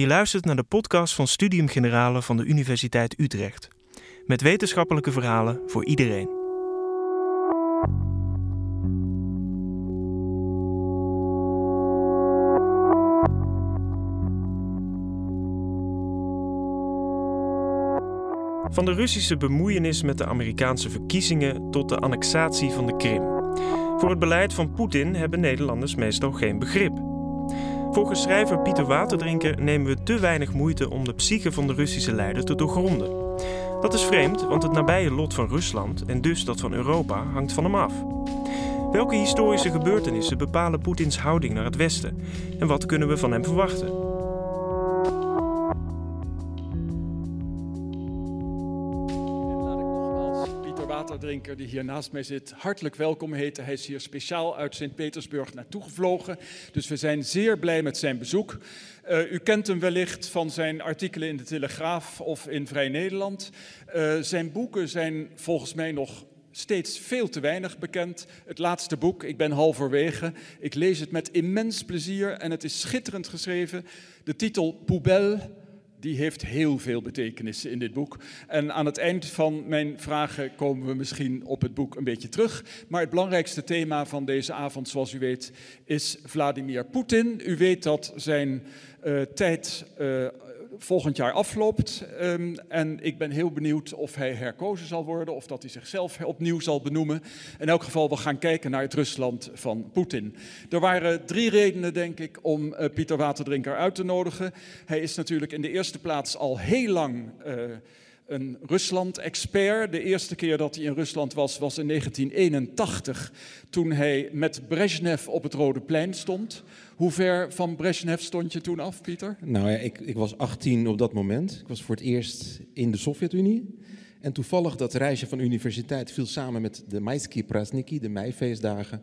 Je luistert naar de podcast van Studium Generale van de Universiteit Utrecht. Met wetenschappelijke verhalen voor iedereen. Van de Russische bemoeienis met de Amerikaanse verkiezingen tot de annexatie van de Krim. Voor het beleid van Poetin hebben Nederlanders meestal geen begrip. Volgens schrijver Pieter Waterdrinker nemen we te weinig moeite om de psyche van de Russische leider te doorgronden. Dat is vreemd, want het nabije lot van Rusland en dus dat van Europa hangt van hem af. Welke historische gebeurtenissen bepalen Poetins houding naar het Westen en wat kunnen we van hem verwachten? Waterdrinker die hier naast mij zit hartelijk welkom heten. Hij is hier speciaal uit Sint-Petersburg naartoe gevlogen. Dus we zijn zeer blij met zijn bezoek. Uh, u kent hem wellicht van zijn artikelen in de Telegraaf of in Vrij Nederland. Uh, zijn boeken zijn volgens mij nog steeds veel te weinig bekend. Het laatste boek, ik ben halverwege. Ik lees het met immens plezier en het is schitterend geschreven. De titel Poubelle die heeft heel veel betekenissen in dit boek. En aan het eind van mijn vragen komen we misschien op het boek een beetje terug. Maar het belangrijkste thema van deze avond, zoals u weet, is Vladimir Poetin. U weet dat zijn uh, tijd uh, volgend jaar afloopt. Um, en ik ben heel benieuwd of hij herkozen zal worden, of dat hij zichzelf opnieuw zal benoemen. In elk geval, we gaan kijken naar het Rusland van Poetin. Er waren drie redenen, denk ik, om uh, Pieter Waterdrinker uit te nodigen. Hij is natuurlijk in de eerste plaats al heel lang. Uh, een Rusland-expert. De eerste keer dat hij in Rusland was, was in 1981, toen hij met Brezhnev op het Rode Plein stond. Hoe ver van Brezhnev stond je toen af, Pieter? Nou ja, ik, ik was 18 op dat moment. Ik was voor het eerst in de Sovjet-Unie. En toevallig dat reisje van universiteit viel samen met de Maisky Prazniki, de meifeestdagen.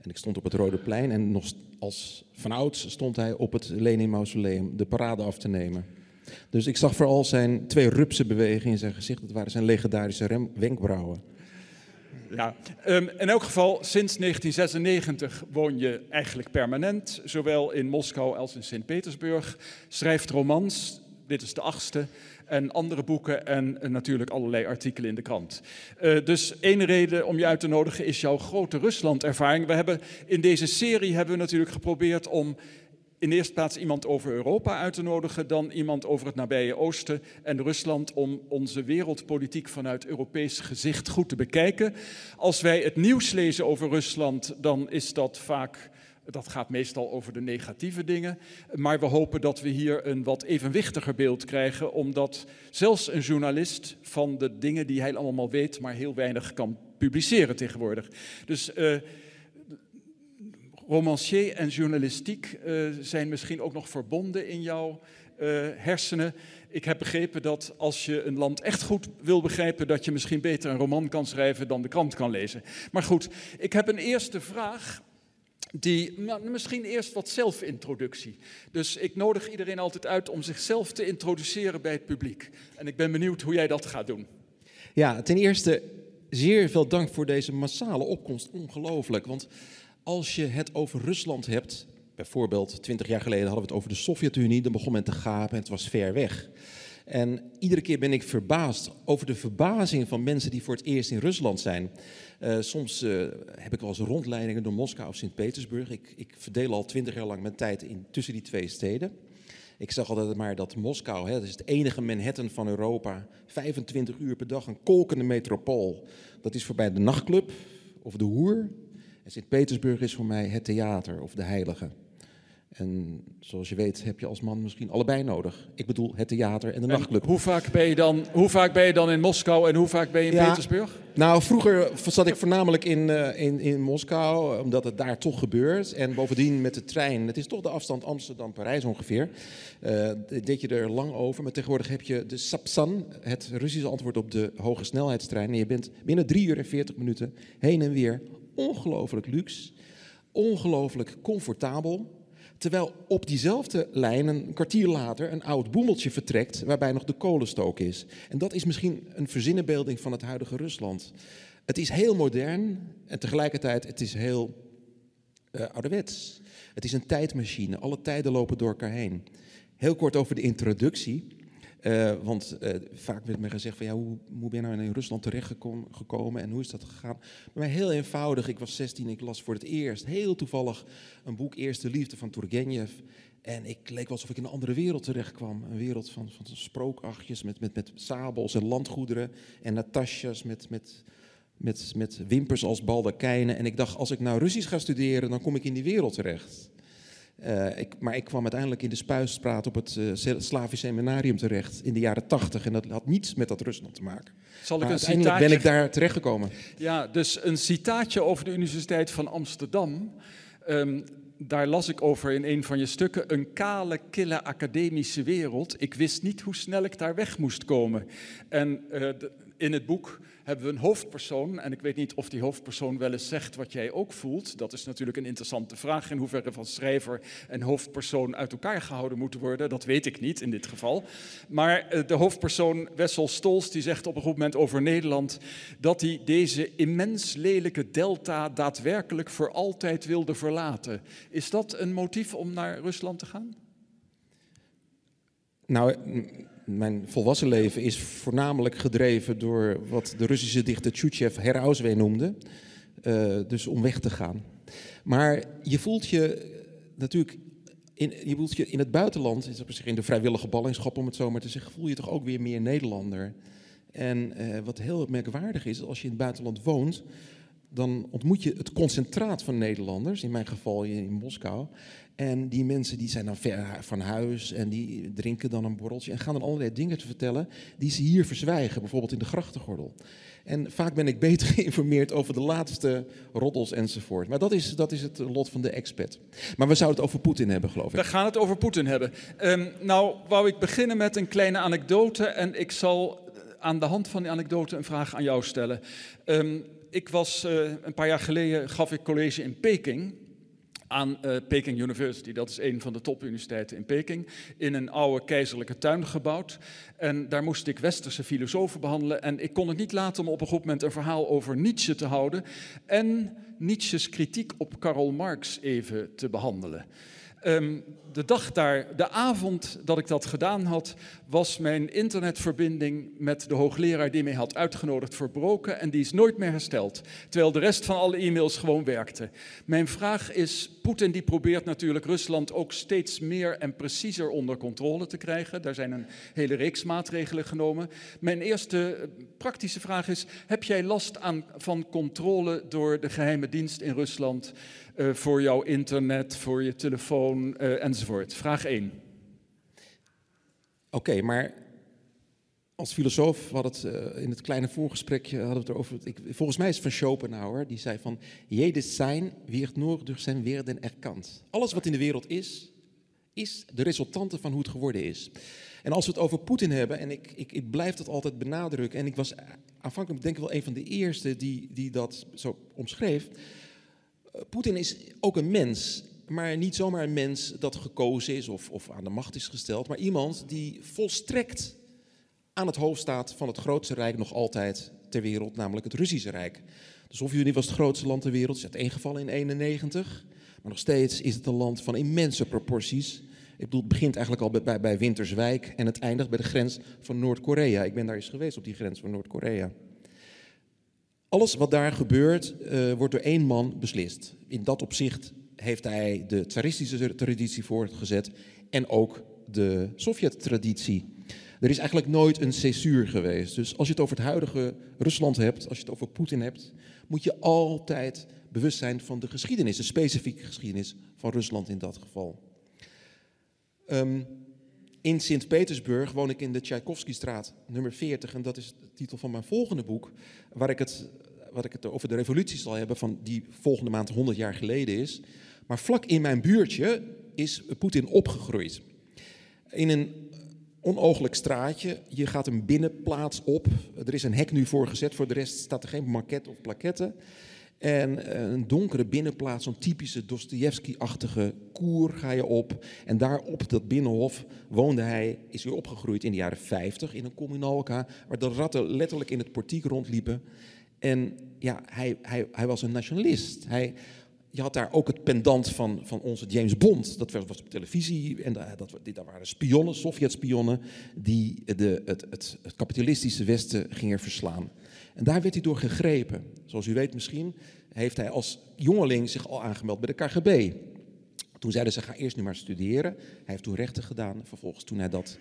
En ik stond op het Rode Plein en nog als vanouds stond hij op het Lenin-mausoleum de parade af te nemen. Dus ik zag vooral zijn twee rupse bewegingen in zijn gezicht. Dat waren zijn legendarische wenkbrauwen. Ja, um, in elk geval, sinds 1996 woon je eigenlijk permanent, zowel in Moskou als in Sint-Petersburg. Schrijft romans, dit is de achtste, en andere boeken en natuurlijk allerlei artikelen in de krant. Uh, dus één reden om je uit te nodigen is jouw grote Rusland-ervaring. We hebben in deze serie hebben we natuurlijk geprobeerd om in de eerste plaats iemand over Europa uit te nodigen, dan iemand over het nabije Oosten en Rusland om onze wereldpolitiek vanuit Europees gezicht goed te bekijken. Als wij het nieuws lezen over Rusland, dan is dat vaak dat gaat meestal over de negatieve dingen. Maar we hopen dat we hier een wat evenwichtiger beeld krijgen, omdat zelfs een journalist van de dingen die hij allemaal weet, maar heel weinig kan publiceren tegenwoordig. Dus uh, romancier en journalistiek uh, zijn misschien ook nog verbonden in jouw uh, hersenen. Ik heb begrepen dat als je een land echt goed wil begrijpen, dat je misschien beter een roman kan schrijven dan de krant kan lezen. Maar goed, ik heb een eerste vraag. Die, nou, misschien eerst wat zelfintroductie. Dus ik nodig iedereen altijd uit om zichzelf te introduceren bij het publiek. En ik ben benieuwd hoe jij dat gaat doen. Ja, ten eerste zeer veel dank voor deze massale opkomst. Ongelooflijk. Want als je het over Rusland hebt, bijvoorbeeld 20 jaar geleden hadden we het over de Sovjet-Unie, dan begon men te gapen en het was ver weg. En iedere keer ben ik verbaasd over de verbazing van mensen die voor het eerst in Rusland zijn. Uh, soms uh, heb ik wel eens rondleidingen door Moskou of Sint-Petersburg. Ik, ik, verdeel al twintig jaar lang mijn tijd tussen die twee steden. Ik zeg altijd maar dat Moskou, hè, dat is het enige Manhattan van Europa, 25 uur per dag, een kolkende metropool. Dat is voorbij de nachtclub of de hoer. En Sint-Petersburg is voor mij het theater of de heilige. En zoals je weet heb je als man misschien allebei nodig. Ik bedoel het theater en de en nachtclub. Hoe vaak, ben je dan, hoe vaak ben je dan in Moskou en hoe vaak ben je in ja, Petersburg? Nou, vroeger zat ik voornamelijk in, uh, in, in Moskou, omdat het daar toch gebeurt. En bovendien met de trein, het is toch de afstand Amsterdam-Parijs ongeveer. Uh, deed je er lang over, maar tegenwoordig heb je de Sapsan, het Russische antwoord op de hoge snelheidstrein. En je bent binnen 3 uur en 40 minuten heen en weer ongelooflijk luxe, ongelooflijk comfortabel. Terwijl op diezelfde lijn een kwartier later een oud boemeltje vertrekt waarbij nog de kolenstook is. En dat is misschien een verzinnenbeelding van het huidige Rusland. Het is heel modern en tegelijkertijd het is heel uh, ouderwets. Het is een tijdmachine. Alle tijden lopen door elkaar heen. Heel kort over de introductie. Uh, want uh, vaak werd me gezegd van ja, hoe, ben je nou in Rusland terechtgekomen en hoe is dat gegaan? Bij mij heel eenvoudig, ik was 16, ik las voor het eerst heel toevallig een boek Eerste Liefde van Turgenev. En ik leek alsof ik in een andere wereld terecht kwam. Een wereld van, van sprookachtjes met, met, met sabels en landgoederen en natasjas met, met, met, met wimpers als baldakijnen. En ik dacht, als ik nou Russisch ga studeren, dan kom ik in die wereld terecht. Uh, ik, maar ik kwam uiteindelijk in de Spuisstraat op het uh, Slavisch Seminarium terecht in de jaren tachtig. En dat had niets met dat Rusland te maken. Zal ik maar een uiteindelijk citaatje... ben ik daar terechtgekomen. Ja, dus een citaatje over de Universiteit van Amsterdam. Um, daar las ik over in een van je stukken. Een kale, kille academische wereld. Ik wist niet hoe snel ik daar weg moest komen. En uh, de, in het boek hebben we een hoofdpersoon. En ik weet niet of die hoofdpersoon wel eens zegt wat jij ook voelt. Dat is natuurlijk een interessante vraag. In hoeverre van schrijver en hoofdpersoon uit elkaar gehouden moeten worden, dat weet ik niet in dit geval. Maar eh, de hoofdpersoon Wessel Stols die zegt op een goed moment over Nederland dat hij deze immens lelijke delta daadwerkelijk voor altijd wilde verlaten. Is dat een motief om naar Rusland te gaan? Nou, mijn volwassen leven is voornamelijk gedreven door wat de Russische dichter Tjuchev herauswee noemde. Uh, dus om weg te gaan. Maar je voelt je natuurlijk in, je voelt je in het buitenland, in de vrijwillige ballingschap om het zo maar te zeggen, voel je toch ook weer meer Nederlander. En uh, wat heel merkwaardig is, als je in het buitenland woont, dan ontmoet je het concentraat van Nederlanders, in mijn geval in Moskou. En die mensen die zijn dan ver van huis en die drinken dan een borreltje en gaan dan allerlei dingen te vertellen die ze hier verzwijgen, bijvoorbeeld in de grachtengordel. En vaak ben ik beter geïnformeerd over de laatste roddels enzovoort. Maar dat is, dat is het lot van de expat. Maar we zouden het over Poetin hebben, geloof ik. We gaan het over Poetin hebben. Um, nou, wou ik beginnen met een kleine anekdote en ik zal aan de hand van die anekdote een vraag aan jou stellen. Um, ik was uh, een paar jaar geleden, gaf ik college in Peking aan uh, Peking University. Dat is een van de topuniversiteiten in Peking. In een oude keizerlijke tuin gebouwd. En daar moest ik westerse filosofen behandelen. En ik kon het niet laten om op een goed moment een verhaal over Nietzsche te houden. En Nietzsche's kritiek op Karl Marx even te behandelen. Um, de dag daar, de avond dat ik dat gedaan had, was mijn internetverbinding met de hoogleraar die mij had uitgenodigd verbroken en die is nooit meer hersteld, terwijl de rest van alle e-mails gewoon werkte. Mijn vraag is, Poetin die probeert natuurlijk Rusland ook steeds meer en preciezer onder controle te krijgen. Daar zijn een hele reeks maatregelen genomen. Mijn eerste eh, praktische vraag is, heb jij last aan, van controle door de geheime dienst in Rusland uh, voor jouw internet, voor je telefoon uh, enzovoort? Vraag 1. Oké, maar als filosoof had het uh, in het kleine voorgesprekje hadden we het erover. Ik, volgens mij is het van Schopenhauer, die zei van: Jedes zijn wird nur durch zijn werden erkant. Alles wat in de wereld is, is de resultante van hoe het geworden is. En als we het over Poetin hebben, en ik, ik, ik blijf dat altijd benadrukken, en ik was aanvankelijk denk ik wel een van de eerste die, die dat zo omschreef. Poetin is ook een mens, maar niet zomaar een mens dat gekozen is of, of aan de macht is gesteld, maar iemand die volstrekt aan het hoofd staat van het grootste rijk nog altijd ter wereld, namelijk het Russische Rijk. De Sovjet-Unie was het grootste land ter wereld, is uiteengevallen in 91, maar nog steeds is het een land van immense proporties. Ik bedoel, het begint eigenlijk al bij, bij Winterswijk en het eindigt bij de grens van Noord-Korea. Ik ben daar eens geweest op die grens van Noord-Korea. Alles wat daar gebeurt, uh, wordt door één man beslist. In dat opzicht heeft hij de tsaristische traditie voortgezet en ook de Sovjet-traditie. Er is eigenlijk nooit een césuur geweest. Dus als je het over het huidige Rusland hebt, als je het over Poetin hebt, moet je altijd bewust zijn van de geschiedenis, de specifieke geschiedenis van Rusland in dat geval. Um, in Sint-Petersburg woon ik in de Tchaikovsky-straat, nummer 40. En dat is titel van mijn volgende boek, waar ik het, wat ik het over de revolutie zal hebben, van die volgende maand 100 jaar geleden is. Maar vlak in mijn buurtje is Poetin opgegroeid. In een onooglijk straatje, je gaat een binnenplaats op. Er is een hek nu voor gezet, voor de rest staat er geen maquette of plaquette. En eh, een donkere binnenplaats, zo'n typische Dostoevsky-achtige koer ga je op. En daar op dat binnenhof woonde hij, is weer opgegroeid in de jaren 50 in een communalka, waar de ratten letterlijk in het portiek rondliepen. En ja, hij, hij, hij was een nationalist. Hij, je had daar ook het pendant van, van onze James Bond. Dat was op televisie en daar, dat, daar waren spionnen, Sovjet-spionnen, die de, het, het, het kapitalistische Westen gingen verslaan. En daar werd hij door gegrepen. Zoals u weet misschien, heeft hij als jongeling zich al aangemeld bij de KGB. Toen zeiden ze, ga eerst nu maar studeren. Hij heeft toen rechten gedaan. Vervolgens, toen hij dat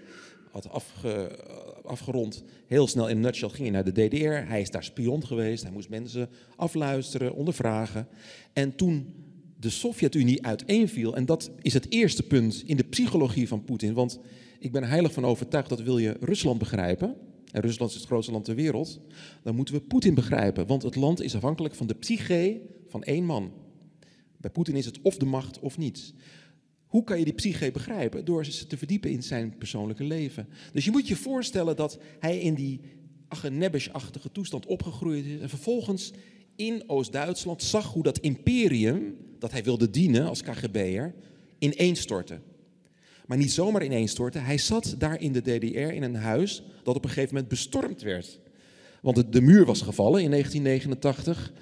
had afge, afgerond, heel snel in een nutshell ging hij naar de DDR. Hij is daar spion geweest. Hij moest mensen afluisteren, ondervragen. En toen de Sovjet-Unie uiteenviel, en dat is het eerste punt in de psychologie van Poetin, want ik ben heilig van overtuigd dat wil je Rusland begrijpen, en Rusland is het grootste land ter wereld, dan moeten we Poetin begrijpen, want het land is afhankelijk van de psyche van één man. Bij Poetin is het of de macht of niets. Hoe kan je die psyche begrijpen? Door ze te verdiepen in zijn persoonlijke leven. Dus je moet je voorstellen dat hij in die Achenebisch-achtige toestand opgegroeid is en vervolgens in Oost-Duitsland zag hoe dat imperium dat hij wilde dienen als KGB'er ineenstortte. Maar niet zomaar ineenstortte, hij zat daar in de DDR in een huis dat op een gegeven moment bestormd werd. Want de muur was gevallen in 1989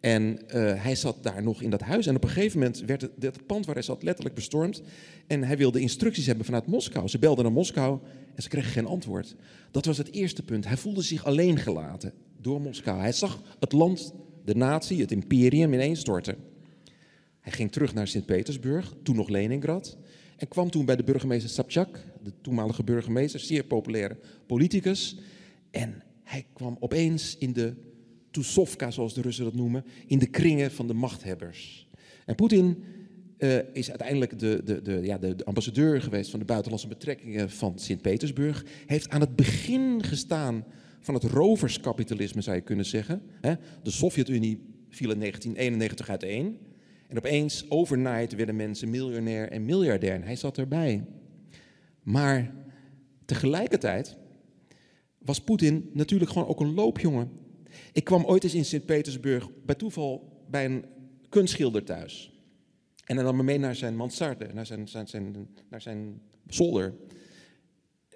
en uh, hij zat daar nog in dat huis. En op een gegeven moment werd het, het, pand waar hij zat letterlijk bestormd. En hij wilde instructies hebben vanuit Moskou. Ze belden naar Moskou en ze kregen geen antwoord. Dat was het eerste punt. Hij voelde zich alleen gelaten door Moskou. Hij zag het land, de natie, het imperium ineenstorten. Hij ging terug naar Sint-Petersburg, toen nog Leningrad. En kwam toen bij de burgemeester Sabchak, de toenmalige burgemeester, zeer populaire politicus. En hij kwam opeens in de Tusovka, zoals de Russen dat noemen, in de kringen van de machthebbers. En Poetin uh, is uiteindelijk de, de, de, ja, de, ambassadeur geweest van de buitenlandse betrekkingen van Sint-Petersburg. Heeft aan het begin gestaan van het roverskapitalisme, zou je kunnen zeggen. De Sovjet-Unie viel in 1991 uiteen. En opeens, overnight, werden mensen miljonair en miljardair. En hij zat erbij. Maar tegelijkertijd was Poetin natuurlijk gewoon ook een loopjongen. Ik kwam ooit eens in Sint-Petersburg bij toeval bij een kunstschilder thuis. En hij nam me mee naar zijn mansarde, naar zijn, zijn, zijn, naar zijn zolder.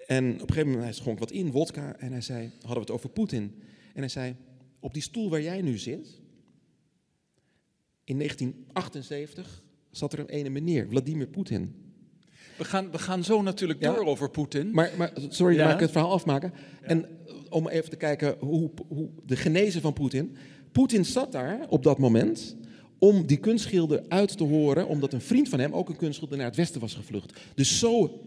En op een gegeven moment hij schonk wat in, wodka, en hij zei, hadden we het over Poetin. En hij zei, op die stoel waar jij nu zit, in 1978 zat er een ene meneer, Vladimir Poetin. We gaan, we gaan zo natuurlijk door over Poetin. Maar, maar sorry, ja. mag ik het verhaal afmaken? En om even te kijken hoe, hoe de genezen van Poetin. Poetin zat daar op dat moment om die kunstschilder uit te horen, omdat een vriend van hem, ook een kunstschilder, naar het westen was gevlucht. Dus zo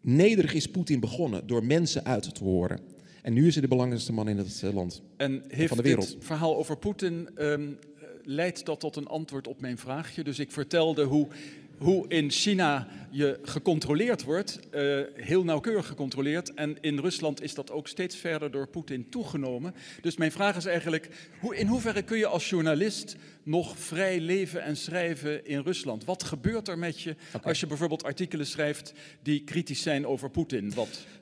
nederig is Poetin begonnen, door mensen uit te horen. En nu is hij de belangrijkste man in het eh, land. En heeft van de wereld. dit verhaal over Poetin, um, leidt dat tot een antwoord op mijn vraagje? Dus ik vertelde hoe hoe in China je gecontroleerd wordt, uh, heel nauwkeurig gecontroleerd. En in Rusland is dat ook steeds verder door Poetin toegenomen. Dus mijn vraag is eigenlijk, hoe, in hoeverre kun je als journalist nog vrij leven en schrijven in Rusland? Wat gebeurt er met je als je bijvoorbeeld artikelen schrijft die kritisch zijn over Poetin?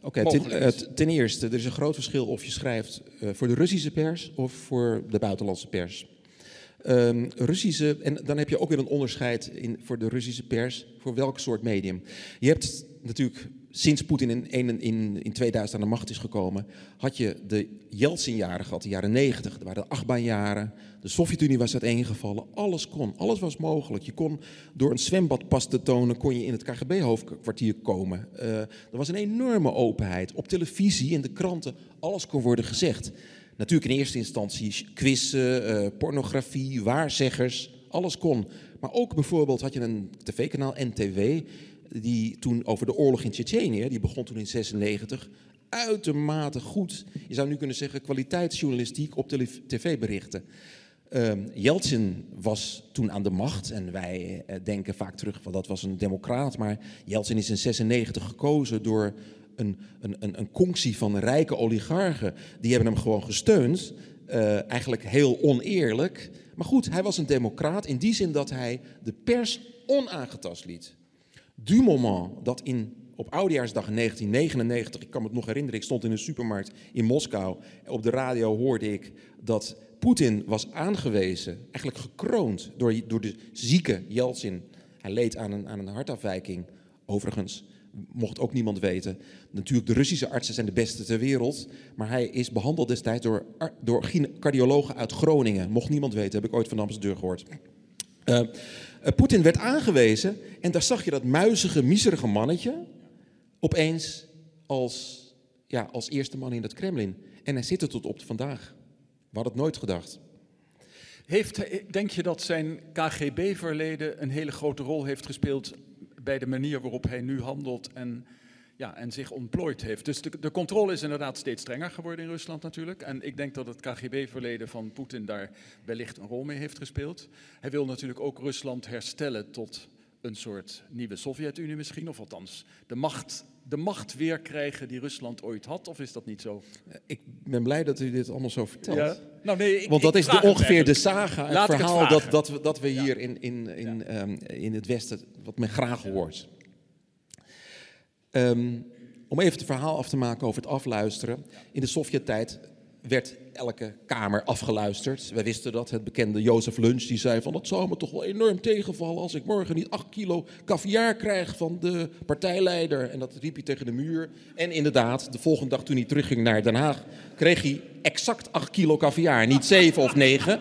Oké, ten, uh, ten, eerste, er is een groot verschil of je schrijft uh, voor de Russische pers of voor de buitenlandse pers. Um, Russische, en dan heb je ook weer een onderscheid in, voor de Russische pers, voor welk soort medium. Je hebt natuurlijk sinds Poetin in, in, in 2000 aan de macht is gekomen, had je de Yeltsin-jaren gehad, de jaren 90, er waren de achtbaanjaren, de Sovjet-Unie was uiteengevallen, alles kon, alles was mogelijk. Je kon door een zwembadpas te tonen, kon je in het KGB-hoofdkwartier komen. Uh, er was een enorme openheid. Op televisie, in de kranten, alles kon worden gezegd. Natuurlijk in eerste instantie quizzen, uh, pornografie, waarzeggers, alles kon. Maar ook bijvoorbeeld had je een tv-kanaal, NTW, die toen over de oorlog in Tsjetsjenië, die begon toen in 96, uitermate goed, je zou nu kunnen zeggen, kwaliteitsjournalistiek op tv-berichten. Yeltsin was toen aan de macht en wij uh, denken vaak terug van dat was een democraat, maar Yeltsin is in 96 gekozen door een, een, een, conctie van rijke oligarchen. Die hebben hem gewoon gesteund. Uh, eigenlijk heel oneerlijk. Maar goed, hij was een democraat in die zin dat hij de pers onaangetast liet. Du moment dat in, op Oudejaarsdag in 1999, ik kan me het nog herinneren, ik stond in een supermarkt in Moskou. Op de radio hoorde ik dat Poetin was aangewezen, eigenlijk gekroond door, door de zieke Yeltsin. Hij leed aan een, aan een hartafwijking, overigens mocht ook niemand weten. Natuurlijk, de Russische artsen zijn de beste ter wereld. Maar hij is behandeld destijds door, door cardiologen uit Groningen. Mocht niemand weten, heb ik ooit van de ambassadeur gehoord. Uh, Poetin werd aangewezen en daar zag je dat muizige, miserige mannetje opeens als, ja, als eerste man in het Kremlin. En hij zit er tot op vandaag. We hadden het nooit gedacht. Heeft, denk je dat zijn KGB-verleden een hele grote rol heeft gespeeld bij de manier waarop hij nu handelt en, ja, en zich ontplooit heeft? Dus de, de controle is inderdaad steeds strenger geworden in Rusland natuurlijk. En ik denk dat het KGB-verleden van Poetin daar wellicht een rol mee heeft gespeeld. Hij wil natuurlijk ook Rusland herstellen tot een soort nieuwe Sovjet-Unie misschien, of althans de macht, de macht weer krijgen die Rusland ooit had, of is dat niet zo? Ik ben blij dat u dit allemaal zo vertelt. Ja. Nou, nee, ik, Want dat is de, ongeveer de saga, het verhaal dat, dat, we, dat we hier in, in, in, um, in het Westen, wat men graag hoort. Um, om even het verhaal af te maken over het afluisteren. In de Sovjet-tijd werd elke kamer afgeluisterd. Wij wisten dat. Het bekende Jozef Lunch die zei van... dat zou me toch wel enorm tegenvallen als ik morgen niet 8 kilo caviar krijg van de partijleider. En dat riep hij tegen de muur. En inderdaad, de volgende dag toen hij terugging naar Den Haag... kreeg hij exact 8 kilo caviar, niet 7 of 9.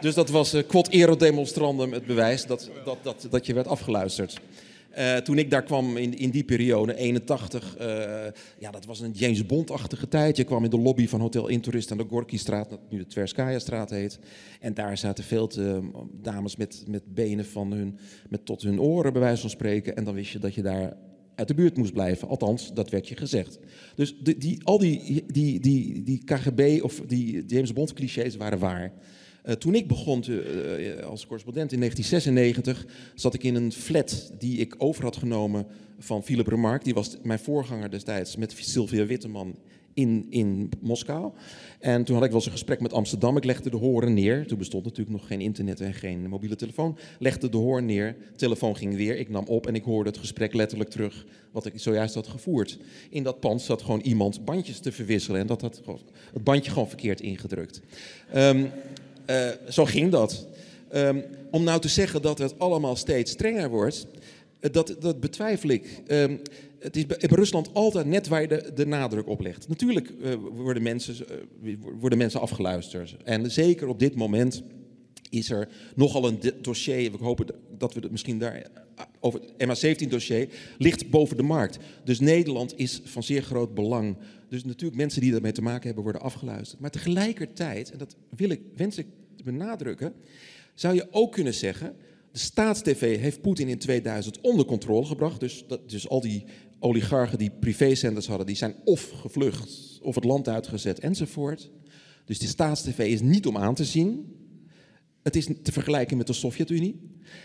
Dus dat was uh, quod het bewijs dat, dat, dat, dat je werd afgeluisterd. Uh, toen ik daar kwam in, in die periode, 81, uh, eh, ja, dat was een James Bond-achtige tijd. Je kwam in de lobby van Hotel Intourist aan de Gorky-straat, dat nu de Tverskaya-straat heet. En daar zaten veel dames met, met benen van hun, met tot hun oren, bij wijze van spreken. En dan wist je dat je daar uit de buurt moest blijven. Althans, dat werd je gezegd. Dus die, al die, die, die, die KGB of die James Bond-clichés waren waar. Uh, toen ik begon te, uh, als correspondent in 1996, zat ik in een flat die ik over had genomen van Philip Remarque. Die was mijn voorganger destijds met Sylvia Witteman in, in Moskou. En toen had ik wel eens een gesprek met Amsterdam. Ik legde de horen neer. Toen bestond natuurlijk nog geen internet en geen mobiele telefoon. Legde de hoorn neer. Telefoon ging weer. Ik nam op en ik hoorde het gesprek letterlijk terug. Wat ik zojuist had gevoerd. In dat pand zat gewoon iemand bandjes te verwisselen. En dat had het bandje gewoon verkeerd ingedrukt. Um, uh, zo ging dat. Um, om nou te zeggen dat het allemaal steeds strenger wordt, uh, dat, dat betwijfel ik. Um, het is in Rusland altijd net waar je de, de nadruk op legt. Natuurlijk uh, worden, mensen, worden mensen afgeluisterd. En zeker op dit moment is er nogal een dossier, we hopen dat we het misschien daar over het MH17-dossier, ligt boven de markt. Dus Nederland is van zeer groot belang. Dus natuurlijk mensen die daarmee te maken hebben worden afgeluisterd. Maar tegelijkertijd, en dat wil ik, wens ik te benadrukken, zou je ook kunnen zeggen, de staatstv heeft Poetin in 2000 onder controle gebracht. Dus, dat, dus al die oligarchen die privézenders hadden, die zijn of gevlucht, of het land uitgezet enzovoort. Dus de staatstv is niet om aan te zien. Het is te vergelijken met de Sovjet-Unie.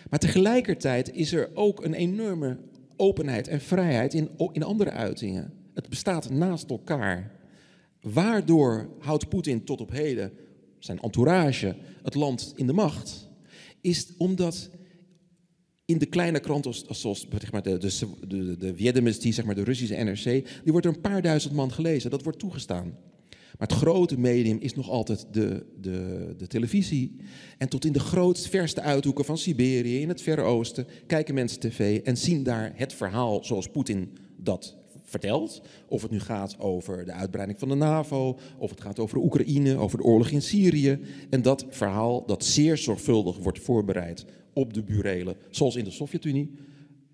Maar tegelijkertijd is er ook een enorme openheid en vrijheid in, in andere uitingen. Het bestaat naast elkaar. Waardoor houdt Poetin tot op heden zijn entourage het land in de macht? Is omdat in de kleine kranten, zoals zeg maar, de, de, de, de zeg maar, de Russische NRC, die wordt er een paar duizend man gelezen. Dat wordt toegestaan. Maar het grote medium is nog altijd de, de, de televisie. En tot in de grootst, verste uithoeken van Siberië, in het Verre Oosten, kijken mensen tv en zien daar het verhaal zoals Poetin dat vertelt. Of het nu gaat over de uitbreiding van de NAVO, of het gaat over Oekraïne, over de oorlog in Syrië. En dat verhaal dat zeer zorgvuldig wordt voorbereid op de burelen, zoals in de Sovjet-Unie,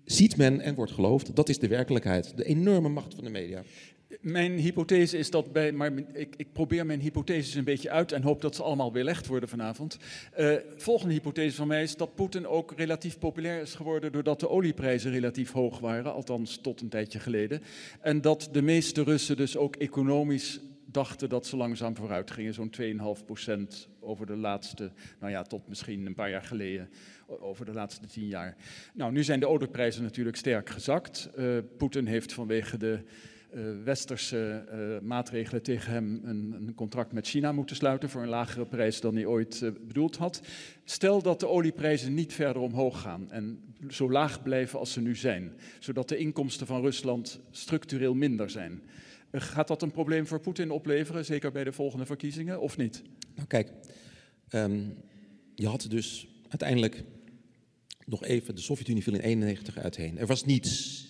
ziet men en wordt geloofd. Dat is de werkelijkheid, de enorme macht van de media. Mijn hypothese is dat bij, maar ik, ik, probeer mijn hypotheses een beetje uit en hoop dat ze allemaal weerlegd worden vanavond. Uh, volgende hypothese van mij is dat Poetin ook relatief populair is geworden doordat de olieprijzen relatief hoog waren, althans tot een tijdje geleden. En dat de meeste Russen dus ook economisch dachten dat ze langzaam vooruit gingen, zo'n 2,5% over de laatste, nou ja, tot misschien een paar jaar geleden, over de laatste tien jaar. Nou, nu zijn de olieprijzen natuurlijk sterk gezakt. Uh, Poetin heeft vanwege de westerse uh, maatregelen tegen hem een, een, contract met China moeten sluiten voor een lagere prijs dan hij ooit uh, bedoeld had. Stel dat de olieprijzen niet verder omhoog gaan en zo laag blijven als ze nu zijn, zodat de inkomsten van Rusland structureel minder zijn. gaat dat een probleem voor Poetin opleveren, zeker bij de volgende verkiezingen, of niet? Nou kijk, um, je had dus uiteindelijk nog even, de Sovjet-Unie viel in 91 uiteen. Er was niets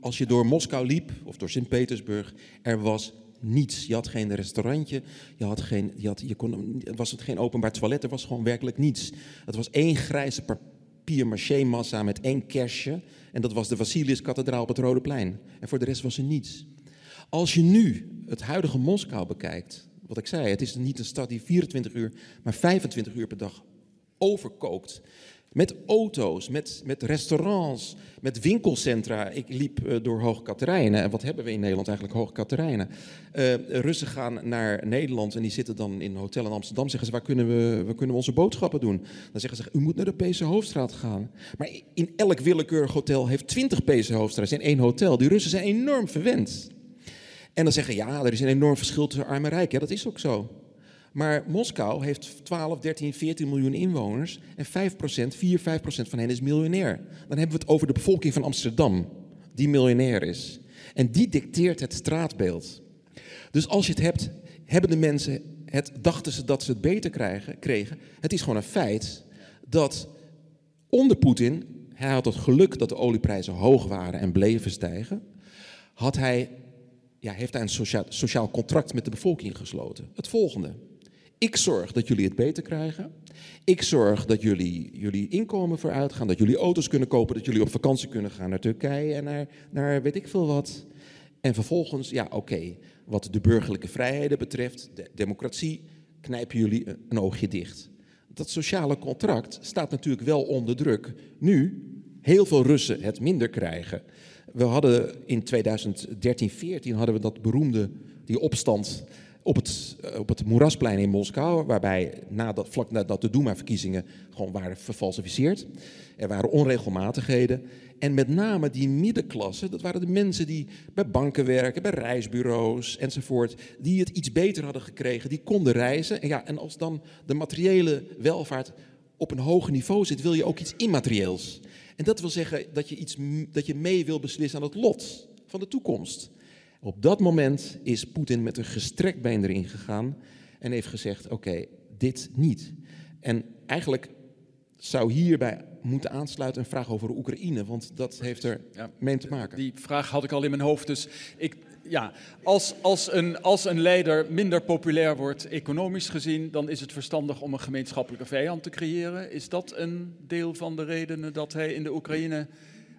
als je door Moskou liep of door Sint-Petersburg, er was niets. Je had geen restaurantje, je had geen, je had, je kon, was het geen openbaar toilet, er was gewoon werkelijk niets. Het was één grijze papier-maché-massa met één kerstje. En dat was de Vasilis-kathedraal op het Rode Plein. En voor de rest was er niets. Als je nu het huidige Moskou bekijkt, wat ik zei, het is niet een stad die 24 uur, maar 25 uur per dag overkookt. Met auto's, met, met restaurants, met winkelcentra. Ik liep uh, door Hoogkaterijnen. En wat hebben we in Nederland eigenlijk, Hoogkaterijnen? Uh, Russen gaan naar Nederland en die zitten dan in een hotel in Amsterdam. Zeggen ze, waar kunnen, we, waar kunnen onze boodschappen doen? Dan zeggen ze, u moet naar de PC Hoofdstraat gaan. Maar in elk willekeurig hotel heeft 20 PC Hoofdstraat in één hotel. Die Russen zijn enorm verwend. En dan zeggen, ja, er is een enorm verschil tussen arm en rijk. Ja, dat is ook zo. Maar Moskou heeft 12, 13, 14 miljoen inwoners en 5% 4, 5% van hen is miljonair. Dan hebben we het over de bevolking van Amsterdam, die miljonair is. En die dicteert het straatbeeld. Dus als je het hebt, hebben de mensen het, dachten ze dat ze het beter krijgen, kregen. Het is gewoon een feit dat onder Poetin, hij had het geluk dat de olieprijzen hoog waren en bleven stijgen, had hij, ja, heeft hij een sociaal, sociaal contract met de bevolking gesloten. Het volgende. Ik zorg dat jullie het beter krijgen. Ik zorg dat jullie jullie inkomen vooruit gaan, dat jullie auto's kunnen kopen, dat jullie op vakantie kunnen gaan naar Turkije en naar, naar weet ik veel wat. En vervolgens, ja oké, wat de burgerlijke vrijheden betreft, de democratie, knijpen jullie een oogje dicht. Dat sociale contract staat natuurlijk wel onder druk. Nu heel veel Russen het minder krijgen. We hadden in 2013, 14 hadden we dat beroemde, die opstand op het, eh, op het Moerasplein in Moskou, waarbij vlak nadat de Duma-verkiezingen gewoon waren verfalsificeerd. Er waren onregelmatigheden. En met name die middenklasse, dat waren de mensen die bij banken werken, bij reisbureaus enzovoort, die het iets beter hadden gekregen, die konden reizen. En, ja, en als dan de materiële welvaart op een hoger niveau zit, wil je ook iets immaterieels. En dat wil zeggen dat je, iets, dat je mee wil beslissen aan het lot van de toekomst. Op dat moment is Poetin met een gestrekt been erin gegaan en heeft gezegd: Oké, dit niet. En eigenlijk zou hierbij moeten aansluiten een vraag over Oekraïne, want dat heeft er ja, mee te maken. Die vraag had ik al in mijn hoofd, dus ik, ja, als, als, een, als een leider minder populair wordt, economisch gezien, dan is het verstandig om een gemeenschappelijke vijand te creëren. Is dat een deel van de redenen dat hij in de Oekraïne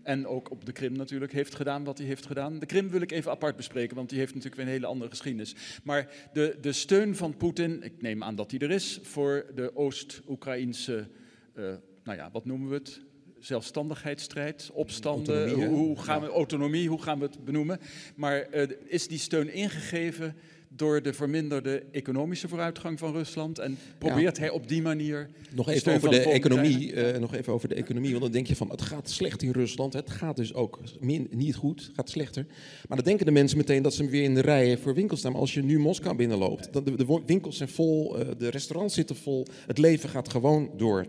en ook op de Krim natuurlijk heeft gedaan wat hij heeft gedaan. De Krim wil ik even apart bespreken, want die heeft natuurlijk weer een hele andere geschiedenis. Maar de, de steun van Poetin, ik neem aan dat die er is, voor de Oost-Oekraïnse, uh, nou ja, wat noemen we het? zelfstandigheidsstrijd, opstanden, autonomie, hoe, gaan we autonomie, hoe gaan we het benoemen? Maar uh, is die steun ingegeven door de verminderde economische vooruitgang van Rusland. En probeert hij op die manier. Nog even over de, economie. Uh, nog even over de economie. Want dan denk je van het gaat slecht in Rusland. Het gaat dus ook min, niet goed. Het gaat slechter. Maar dan denken de mensen meteen dat ze weer in de rijen voor winkels staan. Maar als je nu Moskou binnenloopt, dan de, de winkels zijn vol, uh, de restaurants zitten vol. Het leven gaat gewoon door.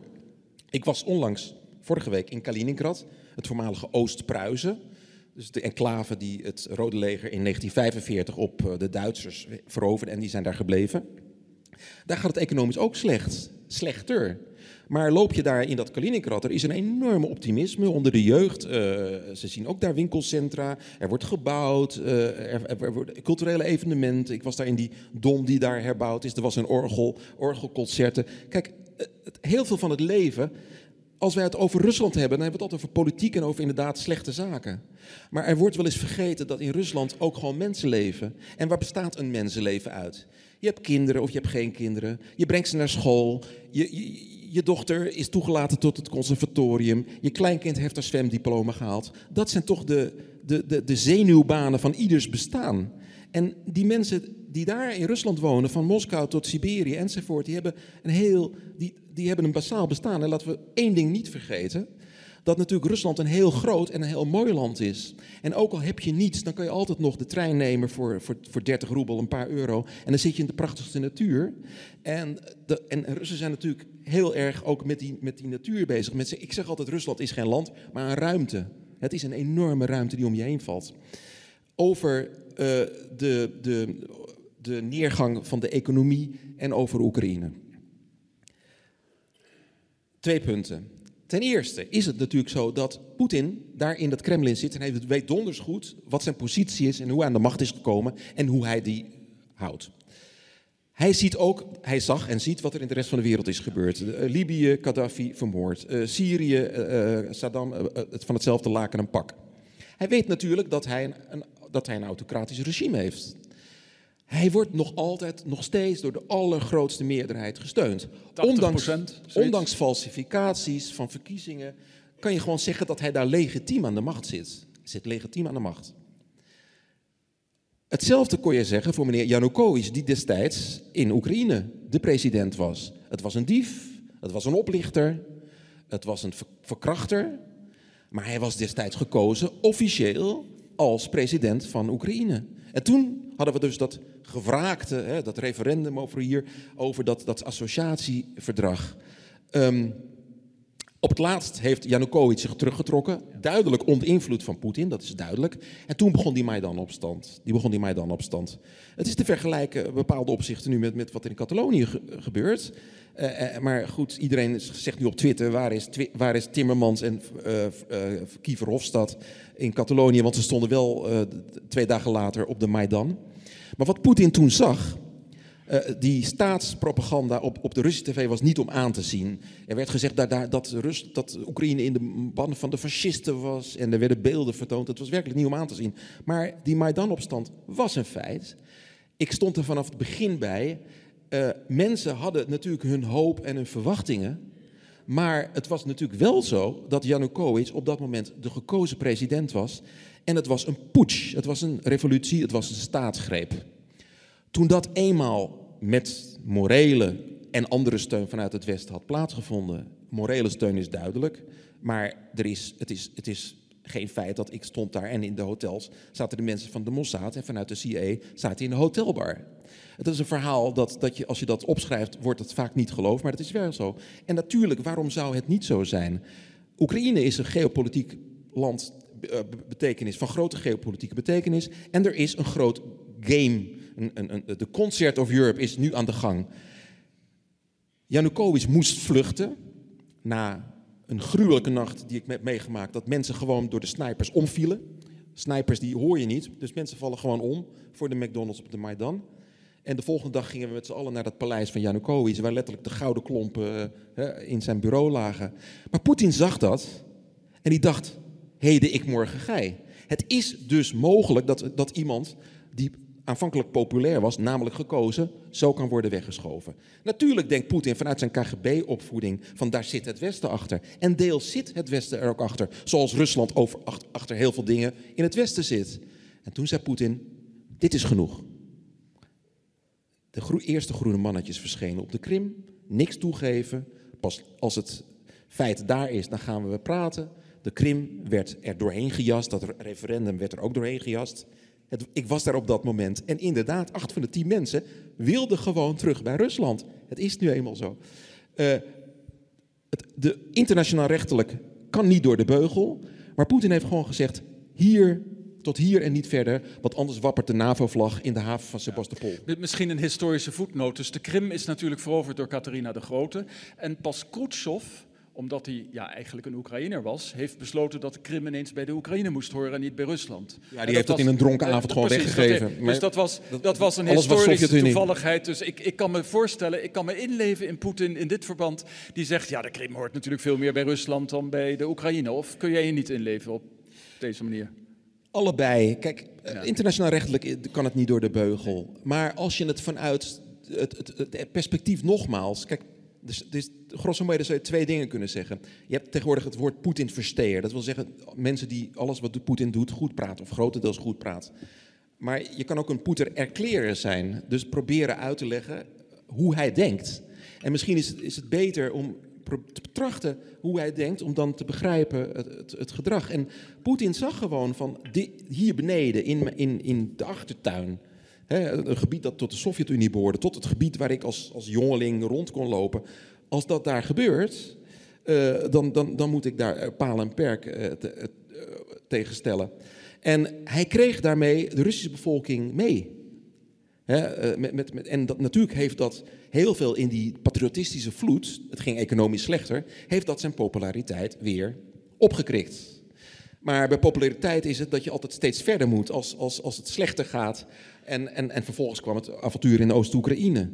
Ik was onlangs, vorige week, in Kaliningrad, het voormalige Oost-Pruisen. Dus de enclave die het Rode Leger in 1945 op eh, de Duitsers veroverde en die zijn daar gebleven. Daar gaat het economisch ook slecht, slechter. Maar loop je daar in dat Kaliningrad, er is een enorme optimisme onder de jeugd. Uh, ze zien ook daar winkelcentra, er wordt gebouwd, uh, er, er, worden culturele evenementen. Ik was daar in die dom die daar herbouwd is, er was een orgel, orgelconcerten. Kijk, heel veel van het leven als wij het over Rusland hebben, dan hebben we het altijd over politiek en over inderdaad slechte zaken. Maar er wordt wel eens vergeten dat in Rusland ook gewoon mensen leven. En waar bestaat een mensenleven uit? Je hebt kinderen of je hebt geen kinderen. Je brengt ze naar school. Je, je, je dochter is toegelaten tot het conservatorium. Je kleinkind heeft haar zwemdiploma gehaald. Dat zijn toch de, de, de, de zenuwbanen van ieders bestaan. En die mensen die daar in Rusland wonen, van Moskou tot Siberië enzovoort, die hebben een heel, die, die hebben een basaal bestaan. En laten we één ding niet vergeten, dat natuurlijk Rusland een heel groot en een heel mooi land is. En ook al heb je niets, dan kan je altijd nog de trein nemen voor, voor, voor 30 roebel, een paar euro. En dan zit je in de prachtigste natuur. En, de, en Russen zijn natuurlijk heel erg ook met die, met die natuur bezig. Met, ik zeg altijd, Rusland is geen land, maar een ruimte. Het is een enorme ruimte die om je heen valt. Over uh, de, de, de neergang van de economie en over Oekraïne. Twee punten. Ten eerste is het natuurlijk zo dat Poetin daar in dat Kremlin zit en hij weet donders goed wat zijn positie is en hoe hij aan de macht is gekomen en hoe hij die houdt. Hij, ziet ook, hij zag en ziet wat er in de rest van de wereld is gebeurd. Uh, Libië, Gaddafi vermoord. Uh, Syrië, uh, Saddam, van hetzelfde laken een pak. Hij weet natuurlijk dat hij een, een, dat hij een autocratisch regime heeft. Hij wordt nog altijd, nog steeds door de allergrootste meerderheid gesteund. Ondanks, ondanks falsificaties van verkiezingen kan je gewoon zeggen dat hij daar legitiem aan de macht zit. Zit legitiem aan de macht. Hetzelfde kon je zeggen voor meneer Yanukovych, die destijds in Oekraïne de president was. Het was een dief, het was een oplichter, het was een verkrachter. Maar hij was destijds gekozen officieel als president van Oekraïne. En toen hadden we dus dat gevraagde, hè, dat referendum over hier, over dat, dat associatieverdrag. Um, op het laatst heeft Janukovic zich teruggetrokken, duidelijk onder invloed van Poetin, dat is duidelijk. En toen begon die Maidan-opstand. Die begon die Maidan-opstand. Het is te vergelijken in bepaalde opzichten nu met, met wat in Catalonië gebeurt. Uh, maar goed, iedereen zegt nu op Twitter, waar is, waar is Timmermans en uh, Kiefer Hofstad in Catalonië? Want ze stonden wel twee dagen later op de Maidan. Maar wat Poetin toen zag, uh, die staatspropaganda op, op de Russische tv was niet om aan te zien. Er werd gezegd dat, dat, Oekraïne in de banden van de fascisten was. En er werden beelden vertoond. Het was werkelijk niet om aan te zien. Maar die Maidan-opstand was een feit. Ik stond er vanaf het begin bij. Uh, mensen hadden natuurlijk hun hoop en hun verwachtingen. Maar het was natuurlijk wel zo dat Janukovic op dat moment de gekozen president was. En het was een putsch, het was een revolutie, het was een staatsgreep. Toen dat eenmaal met morele en andere steun vanuit het Westen had plaatsgevonden. Morele steun is duidelijk, maar er is, het, is, het is geen feit dat ik stond daar en in de hotels zaten de mensen van de Mossad en vanuit de CIA zaten in de hotelbar. Het is een verhaal dat, dat je, als je dat opschrijft, wordt het vaak niet geloofd, maar het is wel zo. En natuurlijk, waarom zou het niet zo zijn? Oekraïne is een geopolitiek land betekenis, van grote geopolitieke betekenis. En er is een groot game de Concert of Europe is nu aan de gang. Janukovic moest vluchten na een gruwelijke nacht die ik heb meegemaakt. Dat mensen gewoon door de snipers omvielen. Snipers die hoor je niet, dus mensen vallen gewoon om voor de McDonald's op de Maidan. En de volgende dag gingen we met z'n allen naar dat paleis van Janukovic, waar letterlijk de gouden klompen uh, in zijn bureau lagen. Maar Poetin zag dat en die dacht, heden ik morgen gij. Het is dus mogelijk dat, dat iemand die aanvankelijk populair was, namelijk gekozen, zo kan worden weggeschoven. Natuurlijk denkt Poetin vanuit zijn KGB-opvoeding van daar zit het Westen achter. En deels zit het Westen er ook achter, zoals Rusland over, achter heel veel dingen in het Westen zit. En toen zei Poetin, dit is genoeg. De eerste groene mannetjes verschenen op de Krim, niks toegeven. Pas als het feit daar is, dan gaan we praten. De Krim werd er doorheen gejast, dat referendum werd er ook doorheen gejast. Ik was daar op dat moment. En inderdaad, acht van de tien mensen wilden gewoon terug bij Rusland. Het is nu eenmaal zo. Uh, het, de internationaal rechtelijk kan niet door de beugel. Maar Poetin heeft gewoon gezegd: hier tot hier en niet verder, want anders wappert de NAVO-vlag in de haven van Sebastopol. Misschien een historische voetnoot. Dus de Krim is natuurlijk veroverd door Catharina de Grote. En pas Khrushchev omdat hij ja, eigenlijk een Oekraïner was, heeft besloten dat de Krim ineens bij de Oekraïne moest horen en niet bij Rusland. Ja, die heeft dat, in een dronken avond gewoon weggegeven. dus dat was, dat was een historische toevalligheid. Dus ik, ik kan me voorstellen, ik kan me inleven in Poetin in dit verband. Die zegt, ja, de Krim hoort natuurlijk veel meer bij Rusland dan bij de Oekraïne. Of kun jij je niet inleven op deze manier? Allebei. Kijk, ja. internationaal rechtelijk kan het niet door de beugel. Maar als je het vanuit het, het, het perspectief nogmaals... Kijk, dus, dus grosso modo zou je twee dingen kunnen zeggen. Je hebt tegenwoordig het woord Poetin versteer. Dat wil zeggen mensen die alles wat Poetin doet goed praten of grotendeels goed praten. Maar je kan ook een Poetin erkleren zijn. Dus proberen uit te leggen hoe hij denkt. En misschien is het, is het beter om te betrachten hoe hij denkt, om dan te begrijpen het, het, gedrag. En Poetin zag gewoon van hier beneden in, in, in de achtertuin een gebied dat tot de Sovjet-Unie behoorde, tot het gebied waar ik als, als jongeling rond kon lopen. Als dat daar gebeurt, uh, dan, dan, dan moet ik daar eh, paal en perk uh, te, tegenstellen. En hij kreeg daarmee de Russische bevolking mee. met, met, en dat, natuurlijk heeft dat heel veel in die patriotistische vloed, het ging economisch slechter, heeft dat zijn populariteit weer opgekrikt. Maar bij populariteit is het dat je altijd steeds verder moet als, als, als het slechter gaat. En, en, en vervolgens kwam het avontuur in Oost-Oekraïne.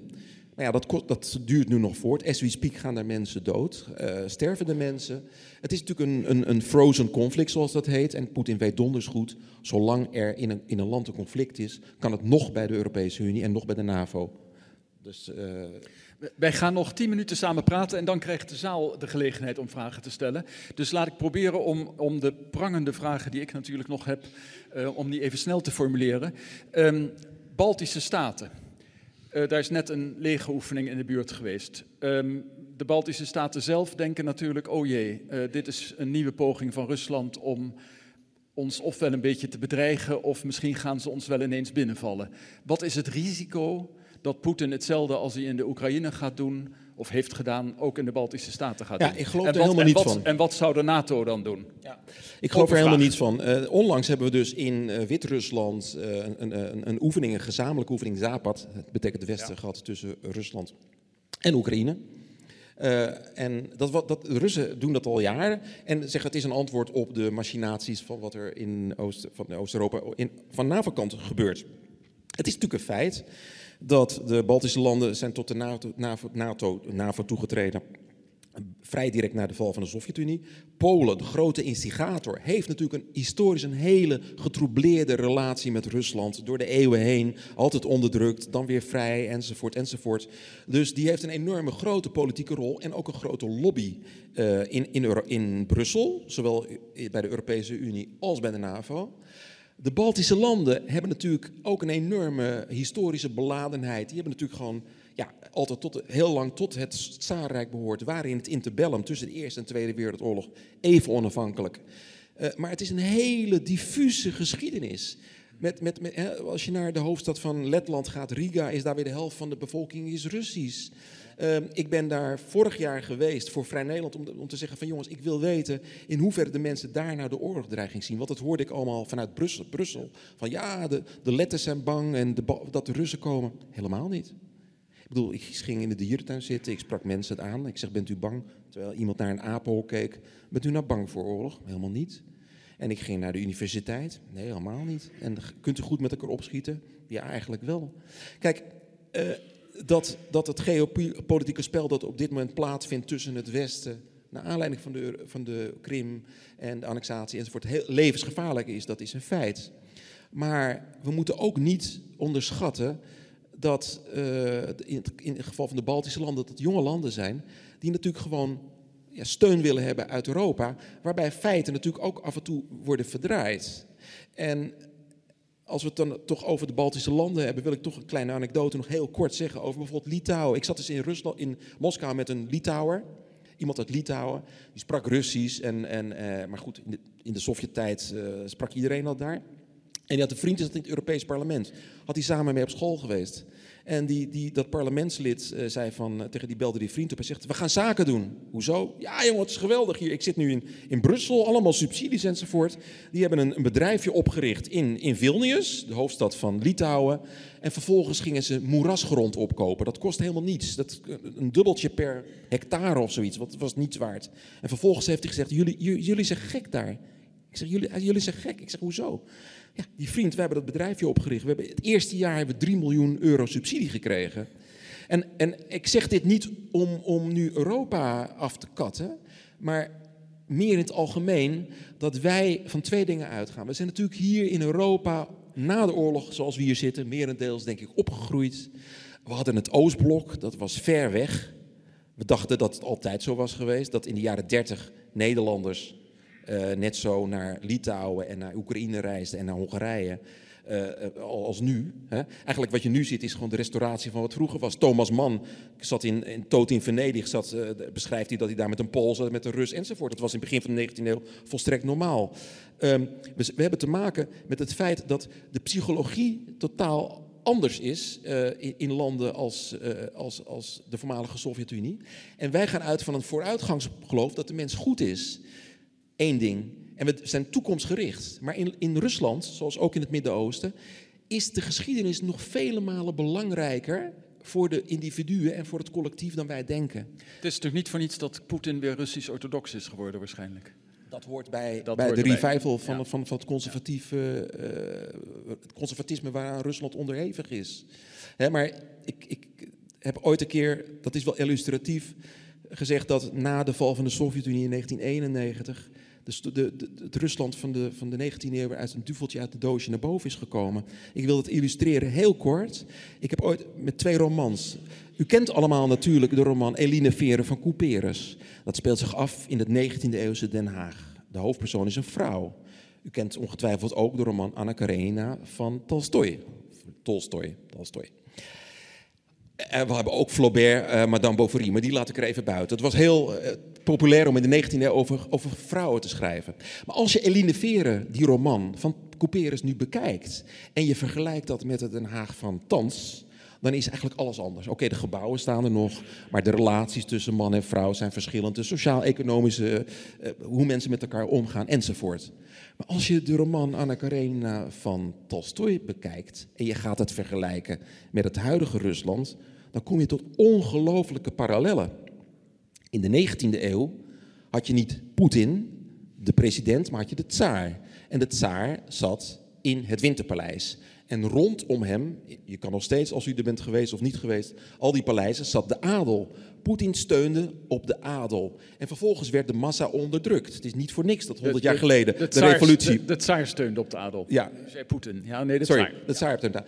Maar ja, dat, dat, duurt nu nog voort. As we speak gaan daar mensen dood, uh, sterven de mensen. Het is natuurlijk een, een, een, frozen conflict, zoals dat heet. En Poetin weet donders goed, zolang er in een, in een land een conflict is, kan het nog bij de Europese Unie en nog bij de NAVO. Dus, uh... Wij gaan nog tien minuten samen praten en dan krijgt de zaal de gelegenheid om vragen te stellen. Dus laat ik proberen om, om de prangende vragen die ik natuurlijk nog heb, uh, om die even snel te formuleren. Um, Baltische Staten. Uh, daar is net een legeroefening in de buurt geweest. Um, de Baltische Staten zelf denken natuurlijk, oh jee, uh, dit is een nieuwe poging van Rusland om ons ofwel een beetje te bedreigen of misschien gaan ze ons wel ineens binnenvallen. Wat is het risico dat Poetin hetzelfde als hij in de Oekraïne gaat doen, of heeft gedaan, ook in de Baltische Staten gaat ja, doen. Ik geloof er helemaal niet van. En wat zou de NATO dan doen? Ja. Ik geloof er helemaal niets van. Uh, onlangs hebben we dus in uh, Wit-Rusland uh, een, een, een, oefening, een gezamenlijke oefening, Zapad, het betekent de Westen, ja. gehad tussen Rusland en Oekraïne. en dat, wat, dat, de Russen doen dat al jaren en zeggen het is een antwoord op de machinaties van wat er in Oost, van Oost-Europa van NAVO-kant gebeurt. Het is natuurlijk een feit dat de Baltische landen zijn tot de NATO, NAVO, NATO, toegetreden vrij direct na de val van de Sovjet-Unie. Polen, de grote instigator, heeft natuurlijk een historisch een hele getroubleerde relatie met Rusland. Door de eeuwen heen, altijd onderdrukt, dan weer vrij, enzovoort, enzovoort. Dus die heeft een enorme grote politieke rol en ook een grote lobby uh, in, in, in Brussel, zowel bij de Europese Unie als bij de NAVO. De Baltische landen hebben natuurlijk ook een enorme historische beladenheid. Die hebben natuurlijk gewoon ja, altijd tot, heel lang tot het Tsaarrijk behoord. Waren in het interbellum tussen de Eerste en Tweede Wereldoorlog even onafhankelijk. Uh, maar het is een hele diffuse geschiedenis. Met, met, met, als je naar de hoofdstad van Letland gaat, Riga, is daar weer de helft van de bevolking is Russisch. Uh, ik ben daar vorig jaar geweest voor Vrij Nederland om, om, te zeggen van jongens, ik wil weten in hoeverre de mensen daar nou de oorlogdreiging zien. Want dat hoorde ik allemaal vanuit Brussel. Brussel. Van ja, de, de letters zijn bang en de, dat de Russen komen. Helemaal niet. Ik bedoel, ik ging in de dierentuin zitten, ik sprak mensen aan. Ik zeg, bent u bang? Terwijl iemand naar een apenhok keek. Bent u nou bang voor oorlog? Helemaal niet. En ik ging naar de universiteit. Nee, helemaal niet. En kunt u goed met elkaar opschieten? Ja, eigenlijk wel. Kijk, uh, dat, dat het geopolitieke spel dat op dit moment plaatsvindt tussen het Westen, naar aanleiding van de, van de Krim en de annexatie enzovoort, heel levensgevaarlijk is, dat is een feit. Maar we moeten ook niet onderschatten dat in, het, in, het, geval van de Baltische landen, dat het jonge landen zijn, die natuurlijk gewoon ja, steun willen hebben uit Europa, waarbij feiten natuurlijk ook af en toe worden verdraaid. En als we het dan toch over de Baltische landen hebben, wil ik toch een kleine anekdote nog heel kort zeggen over bijvoorbeeld Litouwen. Ik zat dus in, Rusland, in Moskou met een Litouwer, iemand uit Litouwen, die sprak Russisch, en, en, uh, maar goed, in de, in de Sovjet-tijd uh, sprak iedereen al daar. En die had een vriend in het Europees parlement. Had hij samen mee op school geweest. En die, die, dat parlementslid uh, zei van, uh, tegen die belde die vriend op en zegt, we gaan zaken doen. Hoezo? Ja jongen, het is geweldig hier. Ik zit nu in, in Brussel, allemaal subsidies enzovoort. Die hebben een, een bedrijfje opgericht in, in Vilnius, de hoofdstad van Litouwen. En vervolgens gingen ze moerasgrond opkopen. Dat kost helemaal niets. Dat, een dubbeltje per hectare of zoiets, wat was niets waard. En vervolgens heeft hij gezegd, jullie, jullie zijn gek daar. Ik zeg, jullie, jullie zijn gek. Ik zeg, hoezo? Die vriend, we hebben dat bedrijfje opgericht. We hebben, het eerste jaar hebben we 3 miljoen euro subsidie gekregen. En, en ik zeg dit niet om, om nu Europa af te katten, maar meer in het algemeen dat wij van twee dingen uitgaan. We zijn natuurlijk hier in Europa na de oorlog, zoals we hier zitten, merendeels denk ik opgegroeid. We hadden het Oostblok, dat was ver weg. We dachten dat het altijd zo was geweest, dat in de jaren 30 Nederlanders uh, net zo naar Litouwen en naar Oekraïne reisden en naar Hongarije. Uh, als nu. Hè. Eigenlijk wat je nu ziet is gewoon de restauratie van wat vroeger was. Thomas Mann zat in, in Toot in Venedig, zat, beschrijft hij dat hij daar met een Pool zat, met een Rus enzovoort. Dat was in het begin van de 19e eeuw volstrekt normaal. Um, we, we, hebben te maken met het feit dat de psychologie totaal anders is in, landen als, als, als de voormalige Sovjet-Unie. En wij gaan uit van een vooruitgangsgeloof dat de mens goed is één ding. En we zijn toekomstgericht. Maar in, in Rusland, zoals ook in het Midden-Oosten, is de geschiedenis nog vele malen belangrijker voor de individuen en voor het collectief dan wij denken. Het is natuurlijk niet voor niets dat Poetin weer Russisch-orthodox is geworden waarschijnlijk. Dat hoort bij, Dat bij hoort de revival van, Ja. van, van het, conservatieve, eh, het conservatisme waaraan Rusland onderhevig is. Hè, maar ik, ik heb ooit een keer, dat is wel illustratief, gezegd dat na de val van de Sovjet-Unie in 1991 sto- de, het Rusland van de, van de 19e eeuw uit een duveltje uit de doosje naar boven is gekomen. Ik wil het illustreren heel kort. Ik heb ooit met twee romans. U kent allemaal natuurlijk de roman Eline Veren van Couperus. Dat speelt zich af in het 19e eeuwse Den Haag. De hoofdpersoon is een vrouw. U kent ongetwijfeld ook de roman Anna Karenina van Tolstoy. Tolstoy, Tolstoy. En we hebben ook Flaubert, eh, Madame Bovary, maar die laat ik er even buiten. Het was heel eh, populair om in de 19e eeuw over, over vrouwen te schrijven. Maar als je Eline Veren, die roman van Couperus, nu bekijkt... en je vergelijkt dat met het Den Haag van thans... dan is eigenlijk alles anders. Oké, de gebouwen staan er nog, maar de relaties tussen man en vrouw zijn verschillend. De sociaal-economische, eh, hoe mensen met elkaar omgaan, enzovoort. Maar als je de roman Anna Karenina van Tolstoy bekijkt en je gaat het vergelijken met het huidige Rusland, dan kom je tot ongelooflijke parallellen. In de 19e eeuw had je niet Poetin, de president, maar had je de tsaar. En de tsaar zat in het Winterpaleis. En rondom hem, je kan nog steeds, als u er bent geweest of niet geweest, al die paleizen, zat de adel. Poetin steunde op de adel. En vervolgens werd de massa onderdrukt. Het is niet voor niks dat 100 jaar geleden de, revolutie... De, tsaar steunde op de adel. Ja. Zei Poetin. Ja, nee, de Sorry, tsaar. de tsaar heeft hem daar.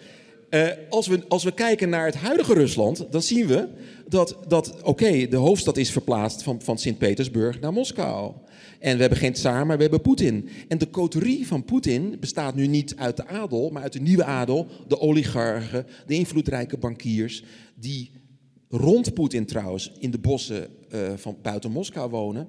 Eh, als, we, als we kijken naar het huidige Rusland, dan zien we dat, dat oké, de hoofdstad is verplaatst van, van Sint-Petersburg naar Moskou. En we hebben geen tsaar, maar we hebben Poetin. En de coterie van Poetin bestaat nu niet uit de adel, maar uit de nieuwe adel, de oligarchen, de invloedrijke bankiers, die rond Poetin trouwens in de bossen eh, van buiten Moskou wonen.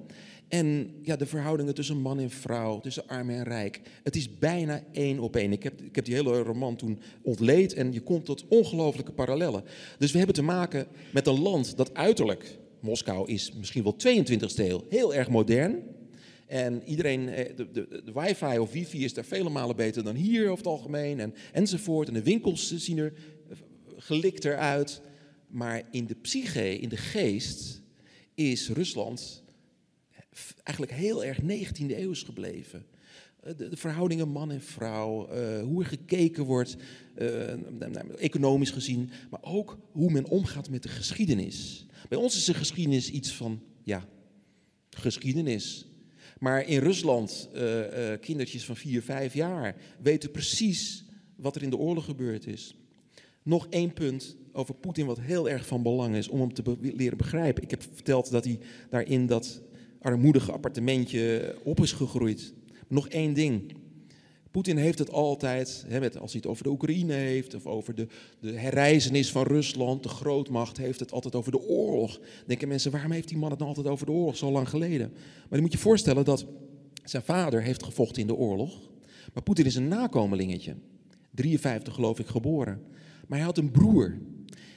En ja, de verhoudingen tussen man en vrouw, tussen arm en rijk. Het is bijna één op één. Ik heb, ik heb die hele roman toen ontleed en je komt tot ongelooflijke parallellen. Dus we hebben te maken met een land dat uiterlijk, Moskou is misschien wel 22e eeuw, heel erg modern. En iedereen, eh, de, de, de wifi of wifi is daar vele malen beter dan hier over het algemeen. En, enzovoort. En de winkels zien er eh, gelikter uit. Maar in de psyche, in de geest, is Rusland eigenlijk heel erg 19e eeuws gebleven. Eh, De, verhoudingen man en vrouw, eh, hoe er gekeken wordt, eh, nou, nou, economisch gezien, maar ook hoe men omgaat met de geschiedenis. Bij ons is de geschiedenis iets van, ja, geschiedenis. Maar in Rusland, kindertjes van 4, 5 jaar weten precies wat er in de oorlog gebeurd is. Nog één punt over Poetin wat heel erg van belang is om hem te leren begrijpen. Ik heb verteld dat hij daar in dat armoedige appartementje op is gegroeid. Nog één ding. Poetin heeft het altijd, hè, met, als hij het over de Oekraïne heeft, of over de, de herreizenis van Rusland, de grootmacht, heeft het altijd over de oorlog. Denken mensen, waarom heeft die man het nou altijd over de oorlog zo lang geleden? Maar je moet je voorstellen dat zijn vader heeft gevochten in de oorlog, maar Poetin is een nakomelingetje. 53 geloof ik geboren. Maar hij had een broer.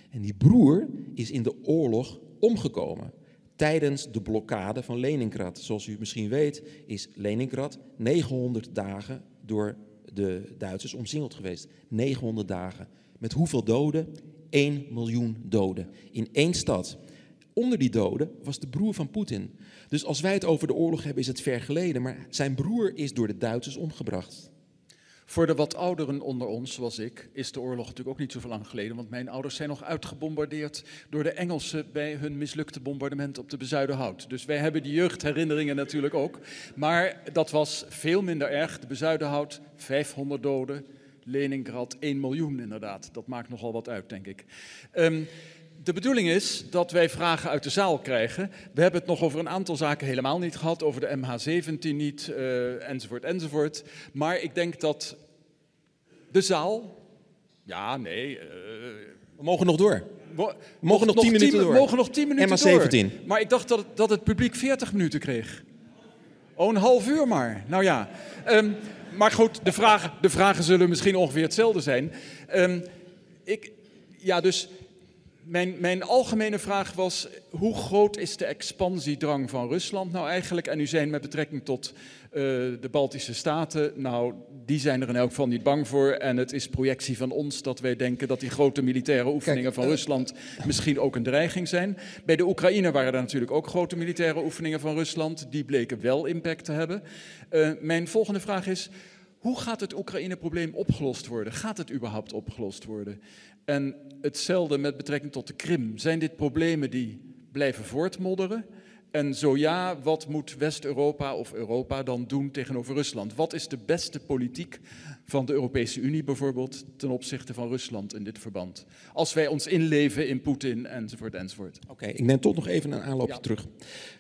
En die broer is in de oorlog omgekomen. Tijdens de blokkade van Leningrad. Zoals u misschien weet is Leningrad 900 dagen door de Duitsers omsingeld geweest. 900 dagen. Met hoeveel doden? 1 miljoen doden. In één stad. Onder die doden was de broer van Poetin. Dus als wij het over de oorlog hebben, is het ver geleden. Maar zijn broer is door de Duitsers omgebracht. Voor de wat ouderen onder ons, zoals ik, is de oorlog natuurlijk ook niet zo lang geleden. Want mijn ouders zijn nog uitgebombardeerd door de Engelsen bij hun mislukte bombardement op de Bezuidenhout. Dus wij hebben die jeugdherinneringen natuurlijk ook. Maar dat was veel minder erg. De Bezuidenhout, 500 doden. Leningrad, 1 miljoen inderdaad. Dat maakt nogal wat uit, denk ik. Ehm, de bedoeling is dat wij vragen uit de zaal krijgen. We hebben het nog over een aantal zaken helemaal niet gehad, over de MH17 niet, eh, enzovoort, enzovoort. Maar ik denk dat de zaal. Ja, nee. eh, We mogen nog door. mo- mogen nog 10 minuten door. We mogen nog 10 minuten MH17. door. Maar ik dacht dat, het- dat het publiek 40 minuten kreeg. Oh, een half uur maar. Nou ja. Ehm, maar goed, de vragen, de vragen zullen misschien ongeveer hetzelfde zijn. Ehm, ik, ja, dus mijn, mijn algemene vraag was, hoe groot is de expansiedrang van Rusland nou eigenlijk? En u zei met betrekking tot uh, de Baltische Staten, nou, die zijn er in elk geval niet bang voor. En het is projectie van ons dat wij denken dat die grote militaire oefeningen van Rusland misschien ook een dreiging zijn. Bij de Oekraïne waren er natuurlijk ook grote militaire oefeningen van Rusland. Die bleken wel impact te hebben. Uh, mijn volgende vraag is, hoe gaat het Oekraïne-probleem opgelost worden? Gaat het überhaupt opgelost worden? En hetzelfde met betrekking tot de Krim. Zijn dit problemen die blijven voortmodderen? En zo ja, wat moet West-Europa of Europa dan doen tegenover Rusland? Wat is de beste politiek van de Europese Unie bijvoorbeeld ten opzichte van Rusland in dit verband? Als wij ons inleven in Poetin enzovoort enzovoort. Oké, ik neem toch nog even een aanloopje terug.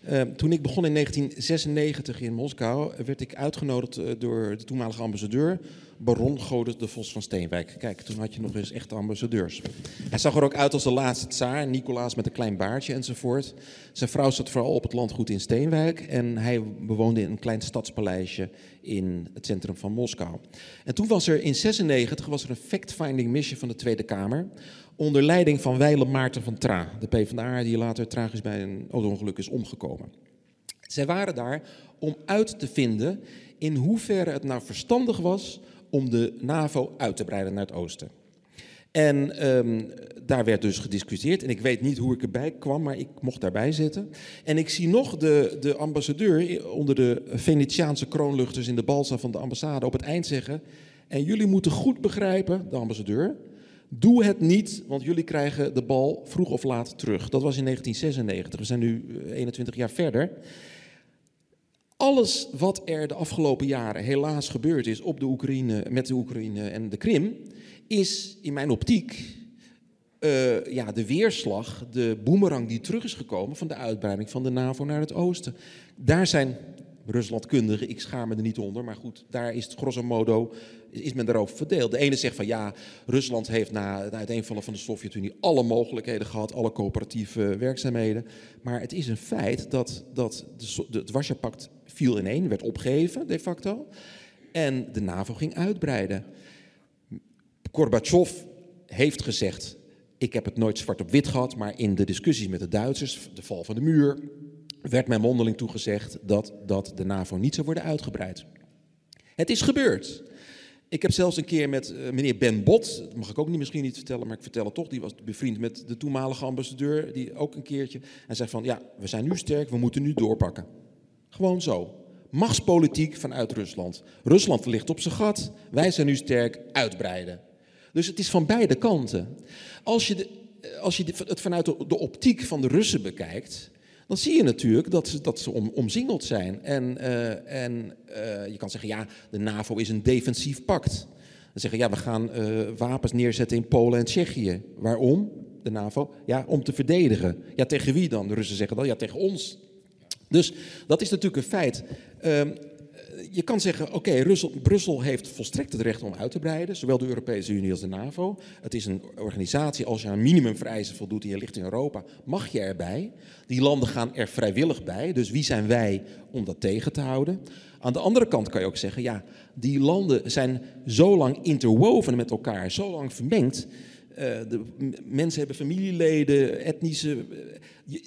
Uh, toen ik begon in 1996 in Moskou, werd ik uitgenodigd uh, door de toenmalige ambassadeur baron Godes de Vos van Steenwijk. Kijk, toen had je nog eens echte ambassadeurs. Hij zag er ook uit als de laatste tsaar, Nicolaas met een klein baardje enzovoort. Zijn vrouw zat vooral op het landgoed in Steenwijk en hij bewoonde in een klein stadspaleisje in het centrum van Moskou. En toen was er in 96 was er een fact-finding mission van de Tweede Kamer onder leiding van Weile Maarten van Tra, de PvdA die later tragisch bij een auto-ongeluk is omgekomen. Zij waren daar om uit te vinden in hoeverre het nou verstandig was om de NAVO uit te breiden naar het oosten. En um, daar werd dus gediscussieerd. En ik weet niet hoe ik erbij kwam, maar ik mocht daarbij zitten. En ik zie nog de, de ambassadeur onder de Venetiaanse kroonluchters in de balsa van de ambassade op het eind zeggen. En jullie moeten goed begrijpen, de ambassadeur. Doe het niet, want jullie krijgen de bal vroeg of laat terug. Dat was in 1996. We zijn nu 21 eh, jaar verder. Alles wat er de afgelopen jaren helaas gebeurd is op de Oekraïne, met de Oekraïne en de Krim, is in mijn optiek uh, ja, de weerslag, de boemerang die terug is gekomen van de uitbreiding van de NAVO naar het oosten. Daar zijn Ruslandkundigen, ik schaam me er niet onder, maar goed, daar is het grosso modo, is men daarover verdeeld. De ene zegt van ja, Rusland heeft na het uiteenvallen van de Sovjet-Unie alle mogelijkheden gehad, alle coöperatieve werkzaamheden. Maar het is een feit dat, dat de, het Warschau-pact viel ineen, werd opgegeven de facto. En de NAVO ging uitbreiden. Gorbachev heeft gezegd, ik heb het nooit zwart op wit gehad, maar in de discussies met de Duitsers, de val van de muur, werd mij mondeling toegezegd dat, dat de NAVO niet zou worden uitgebreid. Het is gebeurd. Ik heb zelfs een keer met uh, meneer Ben Bot, dat mag ik ook niet, misschien niet vertellen, maar ik vertel het toch, die was bevriend met de toenmalige ambassadeur, die ook een keertje, en zei van ja, we zijn nu sterk, we moeten nu doorpakken. Gewoon zo. Machtspolitiek vanuit Rusland. Rusland ligt op zijn gat, wij zijn nu sterk, uitbreiden. Dus het is van beide kanten. Als je, de, als je het vanuit de, optiek van de Russen bekijkt, dan zie je natuurlijk dat ze, dat ze om, omzingeld zijn. En, uh, en uh, je kan zeggen, ja, de NAVO is een defensief pact. Dan zeggen, ja, we gaan uh, wapens neerzetten in Polen en Tsjechië. Waarom? De NAVO? Ja, om te verdedigen. Ja, tegen wie dan? De Russen zeggen dan, ja, tegen ons. Dus dat is natuurlijk een feit. Je kan zeggen, oké, Brussel heeft volstrekt het recht om uit te breiden, zowel de Europese Unie als de NAVO. Het is een organisatie, als je aan minimumvereisen voldoet en je ligt in Europa, mag je erbij. Die landen gaan er vrijwillig bij, dus wie zijn wij om dat tegen te houden? Aan de andere kant kan je ook zeggen, ja, die landen zijn zo lang interwoven met elkaar, zo lang vermengd. Uh, de mensen hebben familieleden, etnische. Uh,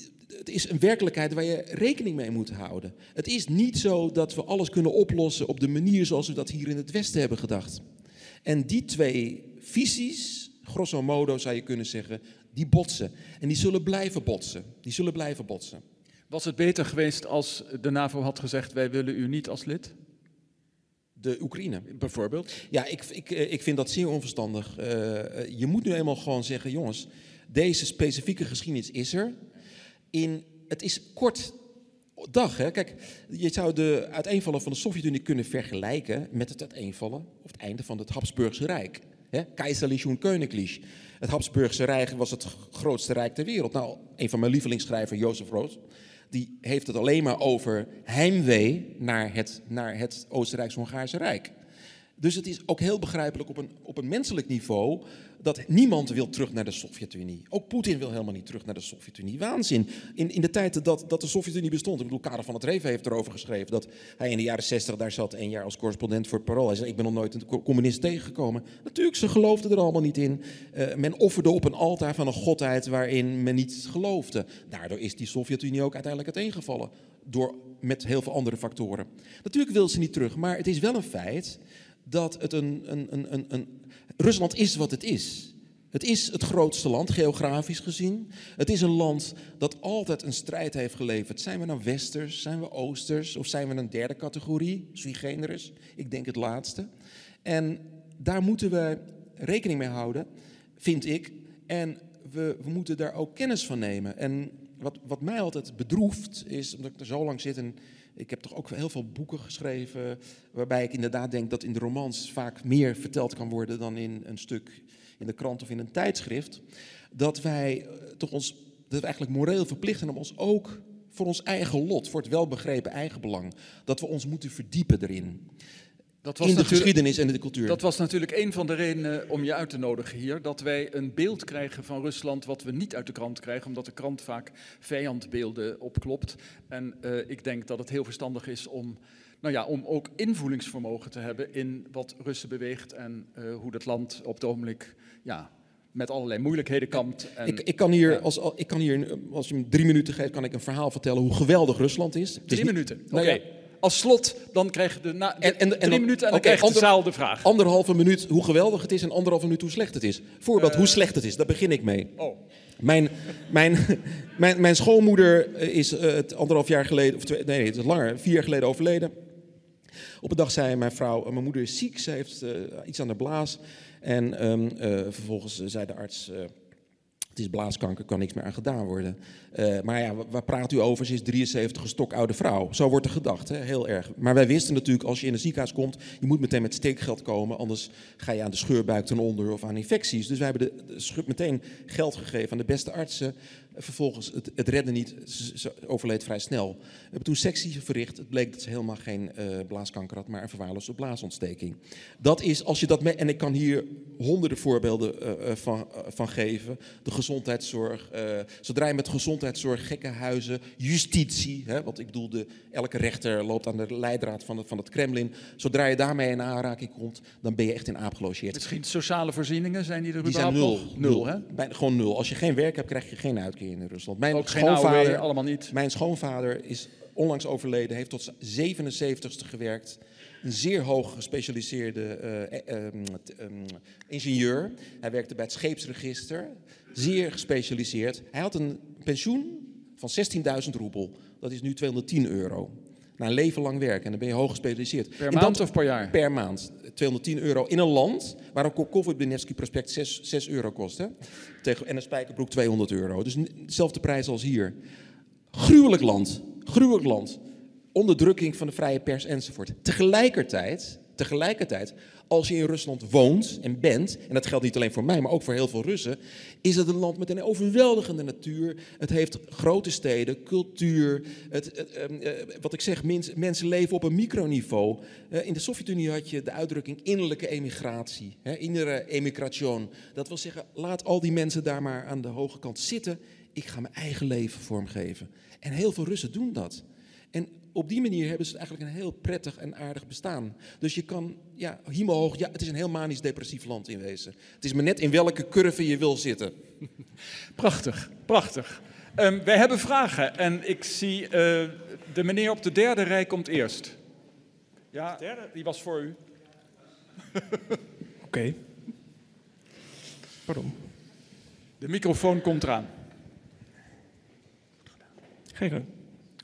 het is een werkelijkheid waar je rekening mee moet houden. Het is niet zo dat we alles kunnen oplossen op de manier zoals we dat hier in het Westen hebben gedacht. En die twee visies, grosso modo zou je kunnen zeggen, die botsen. En die zullen blijven botsen. Die zullen blijven botsen. Was het beter geweest als de NAVO had gezegd: wij willen u niet als lid? De Oekraïne. Bijvoorbeeld? Ja, ik, ik, eh, ik vind dat zeer onverstandig. Uh, je moet nu eenmaal gewoon zeggen: jongens, deze specifieke geschiedenis is er in, het is kort dag. Hè? Kijk, je zou de uiteenvallen van de Sovjet-Unie kunnen vergelijken met het uiteenvallen of het einde van het Habsburgse Rijk. Keiserlich und Königlich. Het Habsburgse Rijk was het grootste rijk ter wereld. Nou, een van mijn lievelingsschrijvers, Jozef Roos, die heeft het alleen maar over heimwee naar het, naar het Oostenrijks-Hongaarse Rijk. Dus het is ook heel begrijpelijk op een, op een menselijk niveau dat niemand wil terug naar de Sovjet-Unie. Ook Poetin wil helemaal niet terug naar de Sovjet-Unie. Waanzin. In, in de tijd dat, dat de Sovjet-Unie bestond. Ik bedoel, Karel van het Reven heeft erover geschreven dat hij in de jaren 60 daar zat, één jaar als correspondent voor het Parool. Hij zei, ik ben nog nooit een communist tegengekomen. Natuurlijk, ze geloofden er allemaal niet in. Uh, men offerde op een altaar van een godheid waarin men niet geloofde. Daardoor is die Sovjet-Unie ook uiteindelijk uiteengevallen. Door, met heel veel andere factoren. Natuurlijk wil ze niet terug, maar het is wel een feit dat het een, een, een, een, Rusland is wat het is. Het is het grootste land, geografisch gezien. Het is een land dat altijd een strijd heeft geleverd. Zijn we nou westers, zijn we oosters of zijn we een derde categorie, sui generis? Ik denk het laatste. En daar moeten we rekening mee houden, vind ik. En we, we moeten daar ook kennis van nemen. En wat, wat mij altijd bedroeft, is omdat ik er zo lang zit en ik heb toch ook heel veel boeken geschreven waarbij ik inderdaad denk dat in de romans vaak meer verteld kan worden dan in een stuk in de krant of in een tijdschrift. Dat wij eh, toch ons, dat we eigenlijk moreel verplicht zijn om ons ook voor ons eigen lot, voor het welbegrepen eigenbelang, dat we ons moeten verdiepen erin. Dat was in de geschiedenis en in de cultuur. Dat was natuurlijk een van de redenen om je uit te nodigen hier. Dat wij een beeld krijgen van Rusland wat we niet uit de krant krijgen. Omdat de krant vaak vijandbeelden opklopt. En uh, ik denk dat het heel verstandig is om, nou ja, om ook invoelingsvermogen te hebben in wat Russen beweegt. En uh, hoe dat land op het ogenblik ja, met allerlei moeilijkheden kampt. En, ik, ik, kan hier, als, ik kan hier, als je me drie minuten geeft, kan ik een verhaal vertellen hoe geweldig Rusland is. Drie minuten, nou oké. Okay als slot, dan krijg je de, na, en, en, drie minuten en dan okay, krijg je de zaal de vraag. Anderhalve minuut hoe geweldig het is en anderhalve minuut hoe slecht het is. Voorbeeld, hoe eh. slecht het is, daar begin ik mee. Oh. Mijn, mijn, mijn, mijn schoonmoeder is uh, anderhalf jaar geleden, of twee, nee, het is langer, vier jaar geleden overleden. Op een dag zei mijn vrouw, mijn moeder is ziek, ze heeft uh, iets aan de blaas. En um, vervolgens zei de arts is blaaskanker, kan niks meer aan gedaan worden. Uh, maar ja, waar praat u over? Ze is 73, een stokoude vrouw. Zo wordt er gedacht, hè? heel erg. Maar wij wisten natuurlijk, als je in een ziekenhuis komt, je moet meteen met steekgeld komen, anders ga je aan de scheurbuik ten onder of aan infecties. Dus wij hebben de, de meteen geld gegeven aan de beste artsen. Vervolgens, het, het redde niet, ze, overleed vrij snel. We hebben toen sectie verricht. Het bleek dat ze helemaal geen uh, blaaskanker had, maar een verwaarloosde blaasontsteking. Dat is, als je dat en ik kan hier honderden voorbeelden uh, van, van geven. De gezondheidszorg, zodra je met gezondheidszorg, gekkenhuizen, justitie, hè, want ik bedoel, de, elke rechter loopt aan de leidraad van het, van het Kremlin. Zodra je daarmee in aanraking komt, dan ben je echt in aap gelogeerd. Misschien sociale voorzieningen, zijn die er die zijn nul, nog? Nul, hè? Bij, gewoon nul. Als je geen werk hebt, krijg je geen uitkering in Rusland. Mijn Ook schoonvader, allemaal niet. Mijn schoonvader is onlangs overleden, heeft tot 77ste gewerkt. Een zeer hoog gespecialiseerde uh, uh, ingenieur. Hij werkte bij het scheepsregister. Zeer gespecialiseerd. Hij had een pensioen van 16.000 roebel. Dat is nu 210 euro. Na een leven lang werken. En dan ben je hoog gespecialiseerd. Per maand of per jaar? Per maand. 210 euro in een land waar een Kokovit prospect 6, 6 euro kost. Hè? Tegen, en een spijkerbroek 200 euro. Dus dezelfde prijs als hier. Gruwelijk land. Gruwelijk land. Onderdrukking van de vrije pers enzovoort. Tegelijkertijd, tegelijkertijd als je in Rusland woont en bent, en dat geldt niet alleen voor mij, maar ook voor heel veel Russen, is het een land met een overweldigende natuur. Het heeft grote steden, cultuur. Het, ehm, eh, wat ik zeg, mensen leven op een microniveau. Uh, in de Sovjet-Unie had je de uitdrukking innerlijke emigratie, hè, innere emigration. Dat wil zeggen, laat al die mensen daar maar aan de hoge kant zitten. Ik ga mijn eigen leven vormgeven. En heel veel Russen doen dat. En op die manier hebben ze eigenlijk een heel prettig en aardig bestaan. Dus je kan, ja, hemelhoog, ja, het is een heel manisch-depressief land in wezen. Het is maar net in welke curve je wil zitten. Prachtig, prachtig. Um, wij hebben vragen en ik zie uh, de meneer op de derde rij komt eerst. Ja, de derde? die was voor u. Oké. Okay. Pardon. De microfoon komt eraan. Geen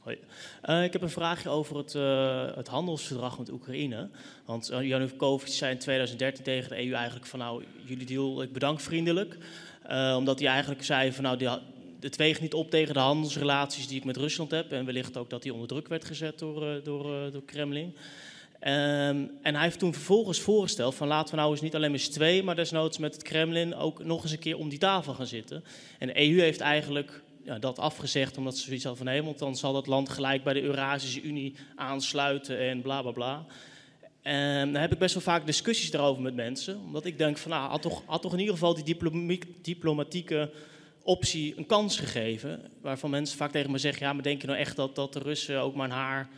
Uh, ik heb een vraagje over het, uh, het handelsverdrag met Oekraïne. Want uh, Janukovic zei in 2013 tegen de EU eigenlijk van nou, jullie deal, ik bedank vriendelijk. omdat hij eigenlijk zei van nou, die, het weegt niet op tegen de handelsrelaties die ik met Rusland heb. En wellicht ook dat hij onder druk werd gezet door, door, door Kremlin. Um, en hij heeft toen vervolgens voorgesteld van laten we nou eens niet alleen met twee, maar desnoods met het Kremlin ook nog eens een keer om die tafel gaan zitten. En de EU heeft eigenlijk ja, dat afgezegd, omdat ze zoiets hadden van hé, want dan zal dat land gelijk bij de Eurasische Unie aansluiten en bla bla bla. En dan heb ik best wel vaak discussies daarover met mensen. Omdat ik denk van, nou, had toch, had toch in ieder geval die diplomatieke optie een kans gegeven. Waarvan mensen vaak tegen me zeggen, ja, maar denk je nou echt dat, dat de Russen ook maar een haar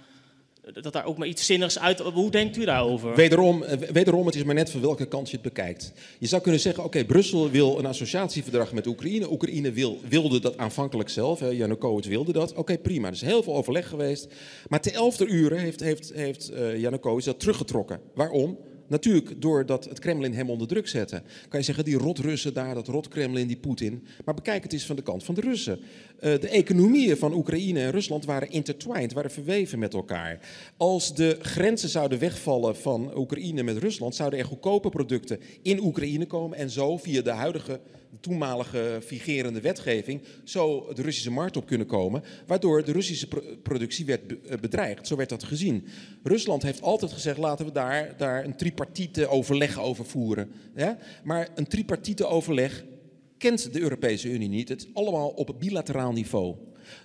dat daar ook maar iets zinnigs uit. Hoe denkt u daarover? Wederom, eh, wederom, het is maar net van welke kant je het bekijkt. Je zou kunnen zeggen: oké, Brussel wil een associatieverdrag met Oekraïne. Oekraïne wil, wilde dat aanvankelijk zelf. Janukovic wilde dat. Oké, prima. Er is heel veel overleg geweest. Maar te elfde uren heeft, heeft, heeft Janukovic dat teruggetrokken. Waarom? Natuurlijk doordat het Kremlin hem onder druk zette. Kan je zeggen, die rot Russen daar, dat rot Kremlin, die Poetin. Maar bekijk het eens van de kant van de Russen. Uh, de economieën van Oekraïne en Rusland waren intertwined, waren verweven met elkaar. Als de grenzen zouden wegvallen van Oekraïne met Rusland, zouden er goedkope producten in Oekraïne komen en zo via de huidige toenmalige vigerende wetgeving zo de Russische markt op kunnen komen, waardoor de Russische productie werd eh, bedreigd. Zo werd dat gezien. Rusland heeft altijd gezegd, laten we daar, daar een tripartite overleg over voeren. Maar een tripartite overleg kent de Europese Unie niet. Het is allemaal op bilateraal niveau.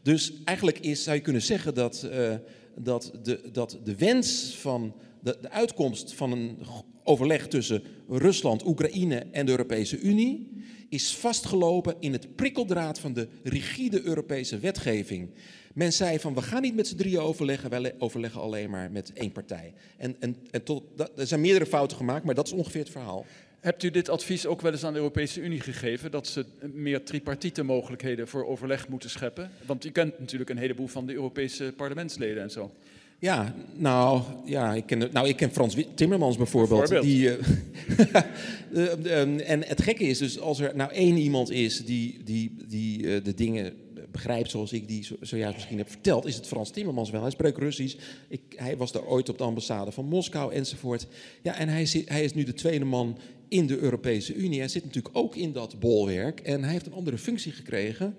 Dus eigenlijk is, zou je kunnen zeggen dat, uh, dat, de, dat de wens van de, de uitkomst van een overleg tussen Rusland, Oekraïne en de Europese Unie is vastgelopen in het prikkeldraad van de rigide Europese wetgeving. Men zei van we gaan niet met z'n drieën overleggen, wij overleggen alleen maar met één partij. En, en, en tot, dat, er zijn meerdere fouten gemaakt, maar dat is ongeveer het verhaal. Hebt u dit advies ook wel eens aan de Europese Unie gegeven, dat ze meer tripartite mogelijkheden voor overleg moeten scheppen? Want u kent natuurlijk een heleboel van de Europese parlementsleden en zo. Ja, nou, ja, ik ken, nou, ik ken Frans Timmermans bijvoorbeeld. Die, uh, en het gekke is dus, als er nou één iemand is die, die, die uh, de dingen begrijpt zoals ik die zojuist misschien heb verteld, is het Frans Timmermans wel. Hij spreekt Russisch. Ik, hij was daar ooit op de ambassade van Moskou enzovoort. Ja, en hij, zit, hij is nu de tweede man in de Europese Unie. Hij zit natuurlijk ook in dat bolwerk en hij heeft een andere functie gekregen.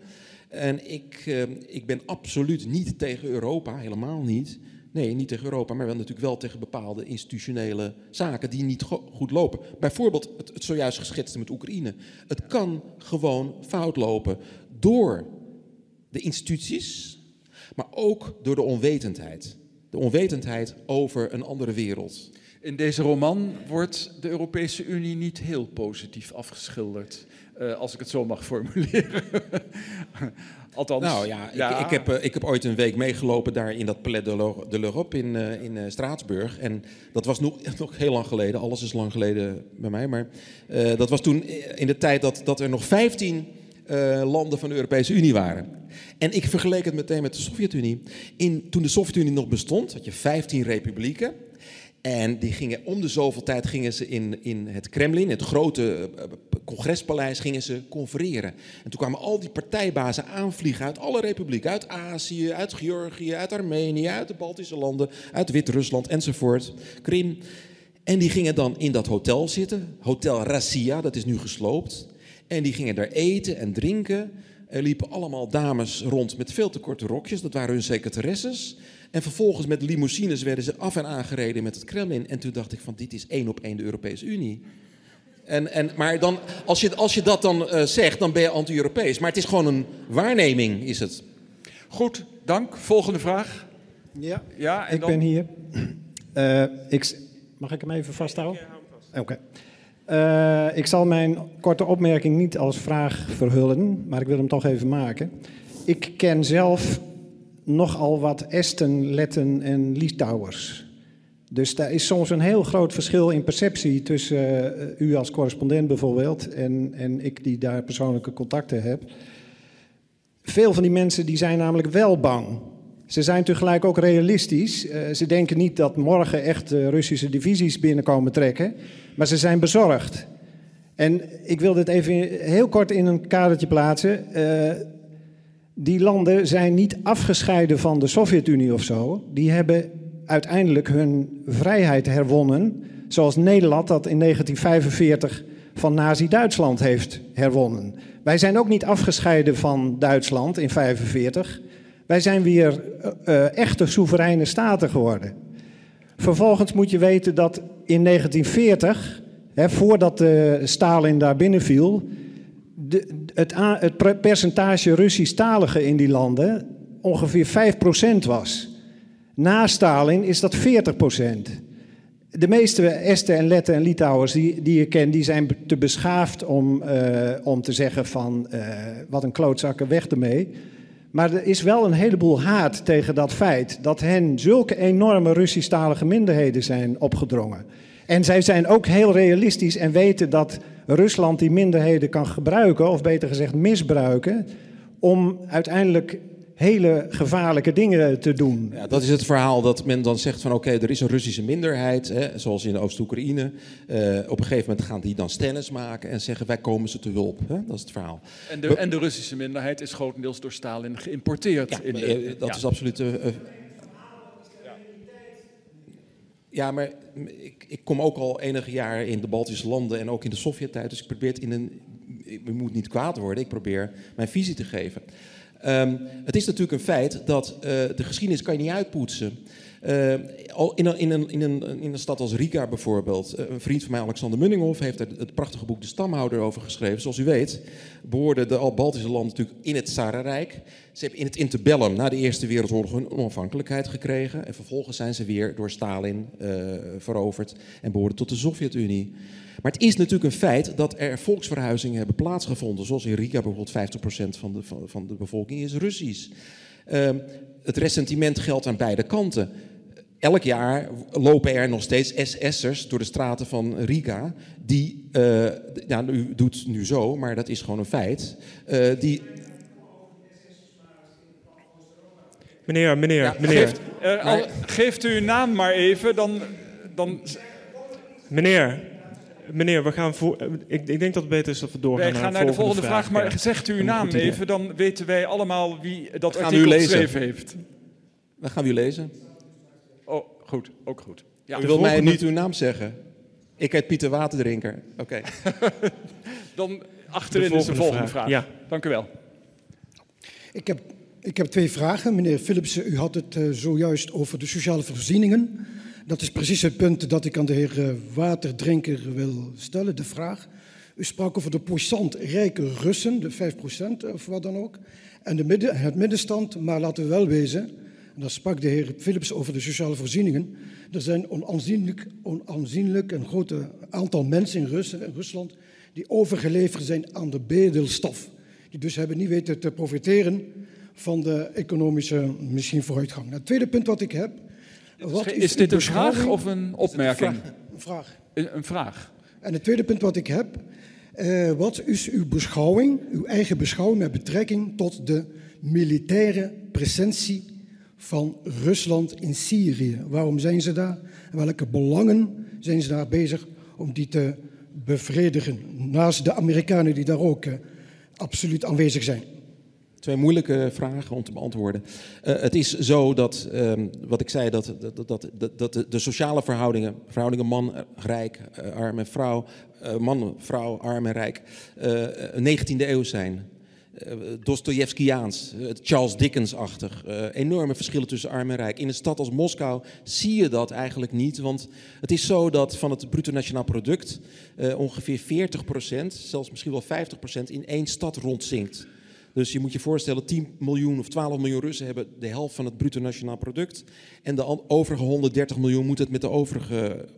En ik, uh, ik ben absoluut niet tegen Europa, helemaal niet. Nee, niet tegen Europa, maar wel natuurlijk wel tegen bepaalde institutionele zaken die niet goed lopen. Bijvoorbeeld het, zojuist geschetste met Oekraïne. Het kan gewoon fout lopen door de instituties, maar ook door de onwetendheid. De onwetendheid over een andere wereld. In deze roman wordt de Europese Unie niet heel positief afgeschilderd, uh, als ik het zo mag formuleren. Althans, nou ja, Ik, ik, heb, uh, ik heb ooit een week meegelopen daar in dat Palais de l'Europe in, uh, in uh, Straatsburg. En dat was nog, nog heel lang geleden. Alles is lang geleden bij mij. Maar dat was toen in de tijd dat, dat er nog 15 landen van de Europese Unie waren. En ik vergeleek het meteen met de Sovjet-Unie. Toen de Sovjet-Unie nog bestond, had je 15 republieken. En die gingen om de zoveel tijd gingen ze in, in het Kremlin, het grote eh, congrespaleis, gingen ze confereren. En toen kwamen al die partijbazen aanvliegen uit alle republieken, uit Azië, uit Georgië, uit Armenië, uit de Baltische landen, uit Wit-Rusland enzovoort, Krim. En die gingen dan in dat hotel zitten, Hotel Rassia, dat is nu gesloopt. En die gingen daar eten en drinken. Er liepen allemaal dames rond met veel te korte rokjes, dat waren hun secretaresses. En vervolgens met limousines werden ze af en aangereden met het Kremlin. En toen dacht ik van dit is één op één de Europese Unie. En, en, maar dan, als, je, als je dat dan uh, zegt, dan ben je anti-Europees. Maar het is gewoon een waarneming, is het. Goed, dank. Volgende vraag. Ja, ja en ik dan... ben hier. Uh, ik, mag ik hem even vasthouden? Oké. Okay. Uh, ik zal mijn korte opmerking niet als vraag verhullen, maar ik wil hem toch even maken. Ik ken zelf nogal wat Esten, Letten en Litouwers. Dus daar is soms een heel groot verschil in perceptie tussen uh, u als correspondent bijvoorbeeld en, en ik die daar persoonlijke contacten heb. Veel van die mensen die zijn namelijk wel bang. Ze zijn tegelijk ook realistisch. Uh, ze denken niet dat morgen echt Russische divisies binnenkomen trekken, maar ze zijn bezorgd. En ik wil dit even heel kort in een kadertje plaatsen die landen zijn niet afgescheiden van de Sovjet-Unie of zo. Die hebben uiteindelijk hun vrijheid herwonnen, zoals Nederland dat in 1945 van Nazi-Duitsland heeft herwonnen. Wij zijn ook niet afgescheiden van Duitsland in 1945. Wij zijn weer uh, echte soevereine staten geworden. Vervolgens moet je weten dat in 1940, hè, voordat uh, Stalin daar binnenviel, de, het, percentage Russisch-taligen in die landen ongeveer 5% was. Na Stalin is dat 40%. de meeste Esten en Letten en Litouwers die, die je kent, die zijn te beschaafd om, uh, om te zeggen van uh, wat een klootzakken, weg ermee. Maar er is wel een heleboel haat tegen dat feit dat hen zulke enorme Russisch-talige minderheden zijn opgedrongen. En zij zijn ook heel realistisch en weten dat Rusland die minderheden kan gebruiken, of beter gezegd misbruiken, om uiteindelijk hele gevaarlijke dingen te doen. Ja, dat is het verhaal dat men dan zegt van oké, er is een Russische minderheid, hè, zoals in Oost-Oekraïne. Uh, op een gegeven moment gaan die dan stennis maken en zeggen wij komen ze te hulp. Hè? Dat is het verhaal. En de, en de Russische minderheid is grotendeels door Stalin geïmporteerd. Ja, in de, eh, dat is absoluut... Uh, ja, maar ik, ik, kom ook al enige jaren in de Baltische landen en ook in de Sovjet-tijd. Dus ik probeer het in een. Ik moet niet kwaad worden, ik probeer mijn visie te geven. Um, het is natuurlijk een feit dat uh, de geschiedenis kan je niet uitpoetsen. Uh, in, een, in, in, in stad als Riga bijvoorbeeld, uh, een vriend van mij, Alexander Munninghoff, heeft er het prachtige boek De Stamhouder over geschreven. Zoals u weet, behoorden de Al-Baltische landen natuurlijk in het Tsarenrijk. Ze hebben in het interbellum na de Eerste Wereldoorlog hun onafhankelijkheid gekregen. En vervolgens zijn ze weer door Stalin uh, veroverd en behoorden tot de Sovjet-Unie. Maar het is natuurlijk een feit dat er volksverhuizingen hebben plaatsgevonden. Zoals in Riga bijvoorbeeld 50% van de, de bevolking is Russisch. Uh, het ressentiment geldt aan beide kanten. Elk jaar lopen er nog steeds SS'ers door de straten van Riga. Die, uh, ja, u doet nu zo, maar dat is gewoon een feit. Uh, die, Meneer, meneer, ja, meneer. Geeft, uh, al, geeft u uw naam maar even, dan... dan... Meneer, Meneer, we gaan voor, ik, ik, denk dat het beter is dat we doorgaan wij gaan naar de volgende, vraag. vraag. Maar zegt u uw naam even, dan weten wij allemaal wie dat artikel geschreven heeft. Dan gaan we u lezen. Goed. Ook goed. Ja. U wil mij niet uw naam zeggen. Ik heet Pieter Waterdrinker. Oké. Okay. dan achterin de is de volgende vraag. vraag. Ja. Dank u wel. Ik heb, ik heb twee vragen. Meneer Philipsen, u had het uh, zojuist over de sociale voorzieningen. Dat is precies het punt dat ik aan de heer eh, Waterdrinker wil stellen, de vraag. U sprak over de puissant rijke Russen, de 5% of wat dan ook, en de midden, het middenstand, maar laten we wel wezen, en dan sprak de heer Philips over de sociale voorzieningen, er zijn onaanzienlijk, onaanzienlijk een groot aantal mensen in, Rus, in Rusland die overgeleverd zijn aan de bedelstaf. Die dus hebben niet weten te profiteren van de economische misschien vooruitgang. Nou, het tweede punt wat ik heb, wat is, is dit een vraag of een opmerking? Een vraag. Een, een vraag. En het tweede punt wat ik heb. Uh, wat is uw beschouwing, uw eigen beschouwing met betrekking tot de militaire presentie van Rusland in Syrië? Waarom zijn ze daar? En welke belangen zijn ze daar bezig om die te bevredigen? Naast de Amerikanen die daar ook uh, absoluut aanwezig zijn. Twee moeilijke vragen om te beantwoorden. Uh, het is zo dat, um, wat ik zei, dat, dat, dat, dat de, de, sociale verhoudingen, verhoudingen man-rijk, uh, arm en vrouw, man, vrouw, arm en rijk, 19e eeuw zijn. Dostojevskiaans, Charles Dickens-achtig. enorme verschillen tussen arm en rijk. In een stad als Moskou zie je dat eigenlijk niet. Want het is zo dat van het bruto nationaal product ongeveer 40%, zelfs misschien wel 50% in één stad rondzinkt. Dus je moet je voorstellen, 10 miljoen of 12 miljoen Russen hebben de helft van het bruto nationaal product. En de overige 130 miljoen moet het met de overige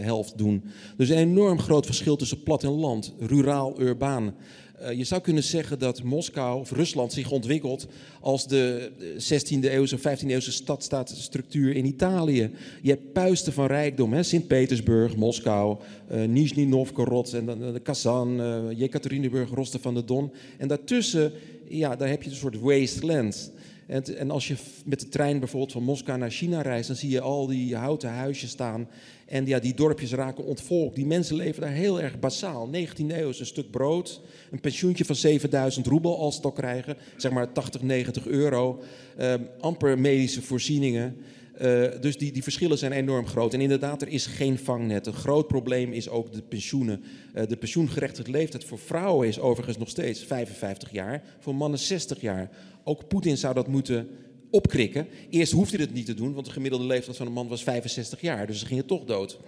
helft doen. Dus een enorm groot verschil tussen plat en land, ruraal, urbaan. Uh, je zou kunnen zeggen dat Moskou of Rusland zich ontwikkelt als de 16e eeuwse, 15e eeuwse stadstaatstructuur in Italië. Je hebt puisten van rijkdom, Sint-Petersburg, Moskou, uh, Nizhny Novgorod en dan uh, Kazan, uh, Jekaterinburg, Rostov van de Don. En daartussen, ja, daar heb je een soort wasteland. En, en, als je met de trein bijvoorbeeld van Moskou naar China reist, dan zie je al die houten huisjes staan. En ja, die dorpjes raken ontvolkt. Die mensen leven daar heel erg basaal. 19e eeuw is een stuk brood, een pensioentje van 7000 roebel als het krijgen, zeg maar 80, 90 euro. Uh, amper medische voorzieningen. Uh, dus die, die verschillen zijn enorm groot. En inderdaad, er is geen vangnet. Een groot probleem is ook de pensioenen. Uh, de pensioengerechtigde leeftijd voor vrouwen is overigens nog steeds 55 jaar, voor mannen 60 jaar. Ook Poetin zou dat moeten opkrikken. Eerst hoefde hij het niet te doen, want de gemiddelde leeftijd van een man was 65 jaar, dus ze gingen toch dood.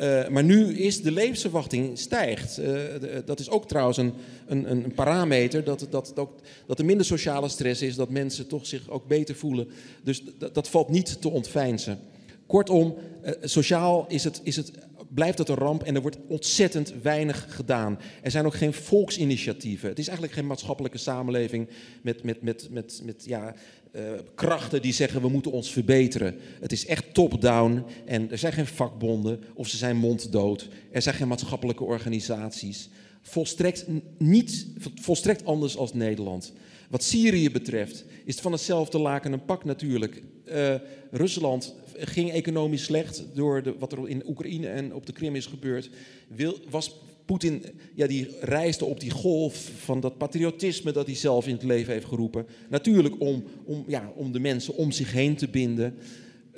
Uh, maar nu is de levensverwachting stijgt. De, dat is ook trouwens een, een, een parameter dat, dat, dat, dat er minder sociale stress is, dat mensen toch zich ook beter voelen. Dus dat valt niet te ontveinzen. Kortom, uh, sociaal is het, is het, blijft het een ramp en er wordt ontzettend weinig gedaan. Er zijn ook geen volksinitiatieven. Het is eigenlijk geen maatschappelijke samenleving met, met, met, met, met ja, uh, krachten die zeggen we moeten ons verbeteren. Het is echt top-down en er zijn geen vakbonden of ze zijn monddood. Er zijn geen maatschappelijke organisaties. Volstrekt, niet, volstrekt anders als Nederland. Wat Syrië betreft is het van hetzelfde laken een pak natuurlijk. Uh, Rusland ging economisch slecht door de, wat er in Oekraïne en op de Krim is gebeurd. Wil, was Poetin, ja, die reisde op die golf van dat patriotisme dat hij zelf in het leven heeft geroepen. Natuurlijk om, om, ja, om de mensen om zich heen te binden.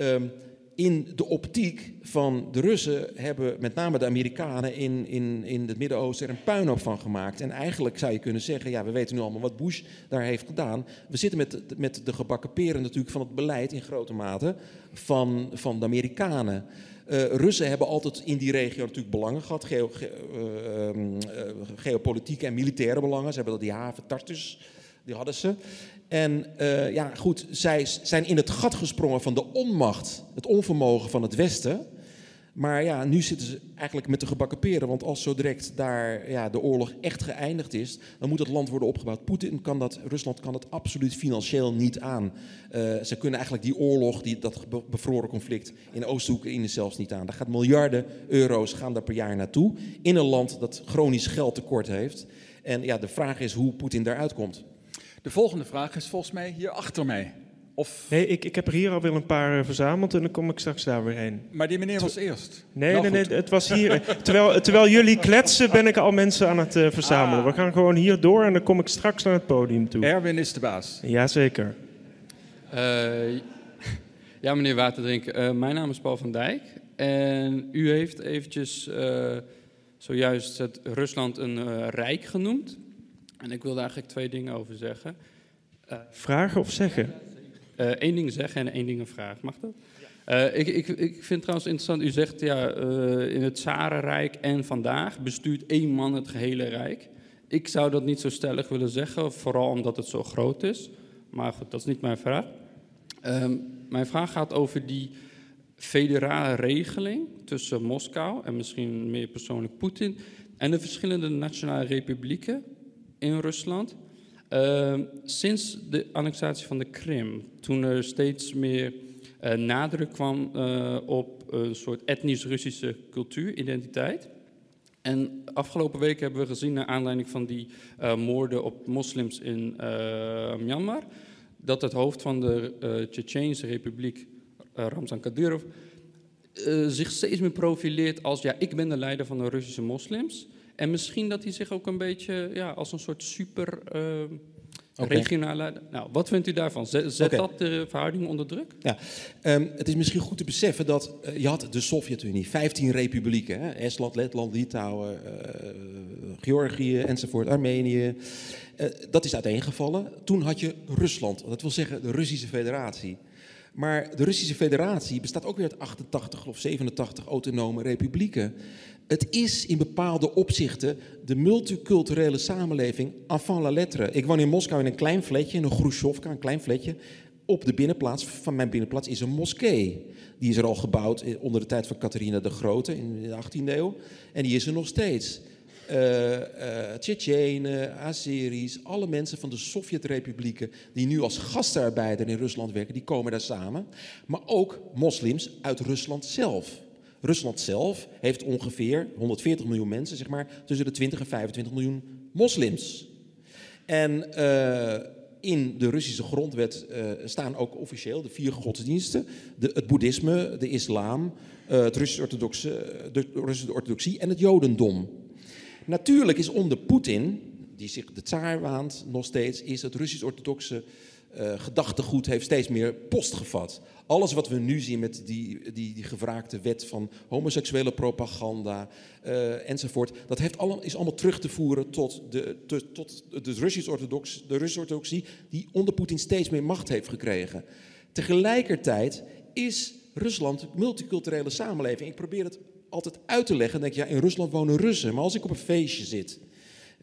Um, in de optiek van de Russen hebben met name de Amerikanen in, in, in het Midden-Oosten er een puinhoop van gemaakt. En eigenlijk zou je kunnen zeggen, ja, we weten nu allemaal wat Bush daar heeft gedaan. We zitten met, met de gebakken peren natuurlijk van het beleid in grote mate van, van de Amerikanen. Uh, Russen hebben altijd in die regio natuurlijk belangen gehad, geo, ge, uh, uh, geopolitieke en militaire belangen. Ze hebben dat die haven Tartus, die hadden ze. En uh, ja, goed, zij zijn in het gat gesprongen van de onmacht, het onvermogen van het Westen. Maar ja, nu zitten ze eigenlijk met de gebakken peren. Want als zo direct daar ja, de oorlog echt geëindigd is, dan moet het land worden opgebouwd. Poetin kan dat, Rusland kan dat absoluut financieel niet aan. Uh, ze kunnen eigenlijk die oorlog, die, dat bevroren conflict in Oost-Oekraïne zelfs niet aan. Daar gaat miljarden euro's gaan daar per jaar naartoe. In een land dat chronisch geldtekort heeft. En ja, de vraag is hoe Poetin daaruit komt. De volgende vraag is volgens mij hier achter mij. Of... Nee, ik, ik heb er hier alweer een paar eh, verzameld en dan kom ik straks daar weer heen. Maar die meneer was eerst. Nee, nou, nee, nee, het was hier. terwijl, terwijl jullie kletsen, ben ik al mensen aan het uh, verzamelen. Ah. We gaan gewoon hier door en dan kom ik straks naar het podium toe. Erwin is de baas. Jazeker. Uh, ja, meneer Waterdrink. Uh, mijn naam is Paul van Dijk. En u heeft eventjes zojuist het Rusland een rijk genoemd. En ik wilde eigenlijk twee dingen over zeggen. Uh, vragen of zeggen? Eén uh, ding zeggen en één ding een vraag. Mag dat? Uh, ik, ik, ik vind trouwens interessant, u zegt ja, in het Zarenrijk en vandaag bestuurt één man het gehele rijk. Ik zou dat niet zo stellig willen zeggen, vooral omdat het zo groot is. Maar goed, dat is niet mijn vraag. Um, mijn vraag gaat over die federale regeling tussen Moskou en misschien meer persoonlijk Poetin en de verschillende nationale republieken in Rusland. Uh, sinds de annexatie van de Krim, toen er steeds meer uh, nadruk kwam uh, op een soort etnisch-Russische cultuur, identiteit. En afgelopen week hebben we gezien, naar aanleiding van die uh, moorden op moslims in Myanmar, dat het hoofd van de uh, Tsjetsjeense republiek, Ramzan Kadyrov, zich steeds meer profileert als, ja, ik ben de leider van de Russische moslims. En misschien dat hij zich ook een beetje ja, als een soort super uh, okay. regionale. Nou, wat vindt u daarvan? Zet, zet okay. dat de verhouding onder druk? Ja, um, het is misschien goed te beseffen dat uh, je had de Sovjet-Unie, 15 republieken, hè? Estland, Letland, Litouwen, uh, Georgië enzovoort, Armenië. Uh, dat is uiteengevallen. Toen had je Rusland, dat wil zeggen de Russische Federatie. Maar de Russische Federatie bestaat ook weer uit 88 of 87 autonome republieken. Het is in bepaalde opzichten de multiculturele samenleving avant la lettre. Ik woon in Moskou in een klein flatje, in een Khrushchevka, een klein flatje. Op de binnenplaats van mijn binnenplaats is een moskee. Die is er al gebouwd onder de tijd van Catharina de Grote in de 18e eeuw. En die is er nog steeds. Uh, uh, Tsjetsjenen, Azeris, alle mensen van de Sovjet-republieken die nu als gastarbeider in Rusland werken, die komen daar samen. Maar ook moslims uit Rusland zelf. Rusland zelf heeft ongeveer 140 miljoen mensen, zeg maar, tussen de 20 en 25 miljoen moslims. En uh, in de Russische grondwet uh, staan ook officieel de vier godsdiensten: de, het boeddhisme, de islam, uh, het Russisch-orthodoxe, de Russische orthodoxie en het jodendom. Natuurlijk is onder Poetin, die zich de tsaar waant nog steeds, is het Russisch-orthodoxe uh, gedachtegoed heeft steeds meer post gevat. Alles wat we nu zien met die, die, die wet van homoseksuele propaganda uh, enzovoort, dat heeft alle, is allemaal terug te voeren tot de, tot de Russisch-orthodox, de Russisch-orthodoxie, die onder Poetin steeds meer macht heeft gekregen. Tegelijkertijd is Rusland een multiculturele samenleving. Ik probeer het altijd uit te leggen. Denk je, ja, in Rusland wonen Russen. Maar als ik op een feestje zit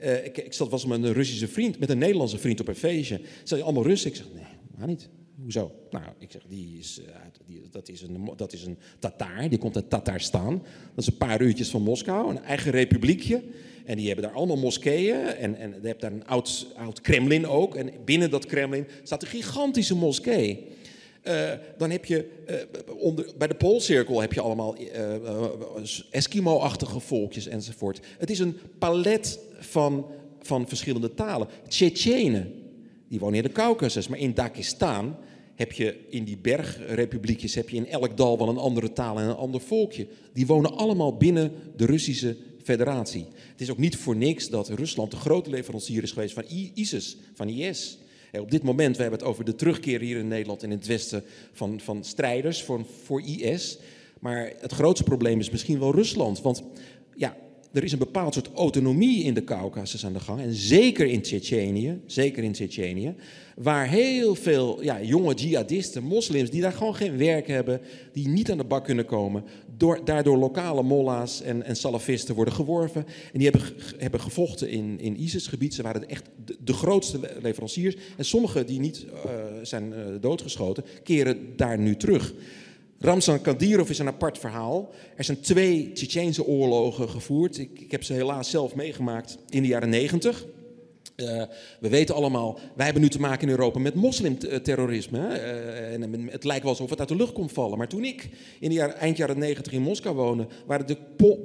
uh, ik, zat was met een Russische vriend, met een Nederlandse vriend op een feestje. Zei allemaal Russen? Ik zeg, nee, maar niet. Hoezo? Nou, ik zeg, die is, die, dat, is een, dat is een Tataar, die komt uit Tatarstan. Dat is een paar uurtjes van Moskou, een eigen republiekje. En die hebben daar allemaal moskeeën. En, en je hebt daar een oud, oud Kremlin ook. En binnen dat Kremlin staat een gigantische moskee. Uh, dan heb je uh, onder, bij de Poolcirkel heb je allemaal uh, Eskimo-achtige volkjes enzovoort. Het is een palet van, van verschillende talen. Tsjetsjenen, die wonen in de Caucasus, maar in Dakistan heb je in die bergrepubliekjes heb je in elk dal wel een andere taal en een ander volkje. Die wonen allemaal binnen de Russische federatie. Het is ook niet voor niks dat Rusland de grote leverancier is geweest van ISIS, van IS. Op dit moment, we hebben het over de terugkeer hier in Nederland en in het Westen van, van strijders voor, voor IS. Maar het grootste probleem is misschien wel Rusland. Want ja, er is een bepaald soort autonomie in de Caucasus aan de gang. En zeker in Tsjetsjenië, zeker in Tsjetsjenië, waar heel veel ja, jonge jihadisten, moslims, die daar gewoon geen werk hebben, die niet aan de bak kunnen komen, door, daardoor lokale molla's en, en salafisten worden geworven. En die hebben, hebben gevochten in, in ISIS-gebied. Ze waren echt de, grootste leveranciers. En sommigen die niet uh, zijn uh, doodgeschoten, keren daar nu terug. Ramzan Kadyrov is een apart verhaal. Er zijn twee Tsjetsjeense oorlogen gevoerd. Ik, ik, heb ze helaas zelf meegemaakt in de jaren negentig. Uh, we weten allemaal, wij hebben nu te maken in Europa met moslimterrorisme. Uh, en het lijkt wel alsof het uit de lucht komt vallen. Maar toen ik in de jaar, eind jaren 90 in Moskou woonde, waren er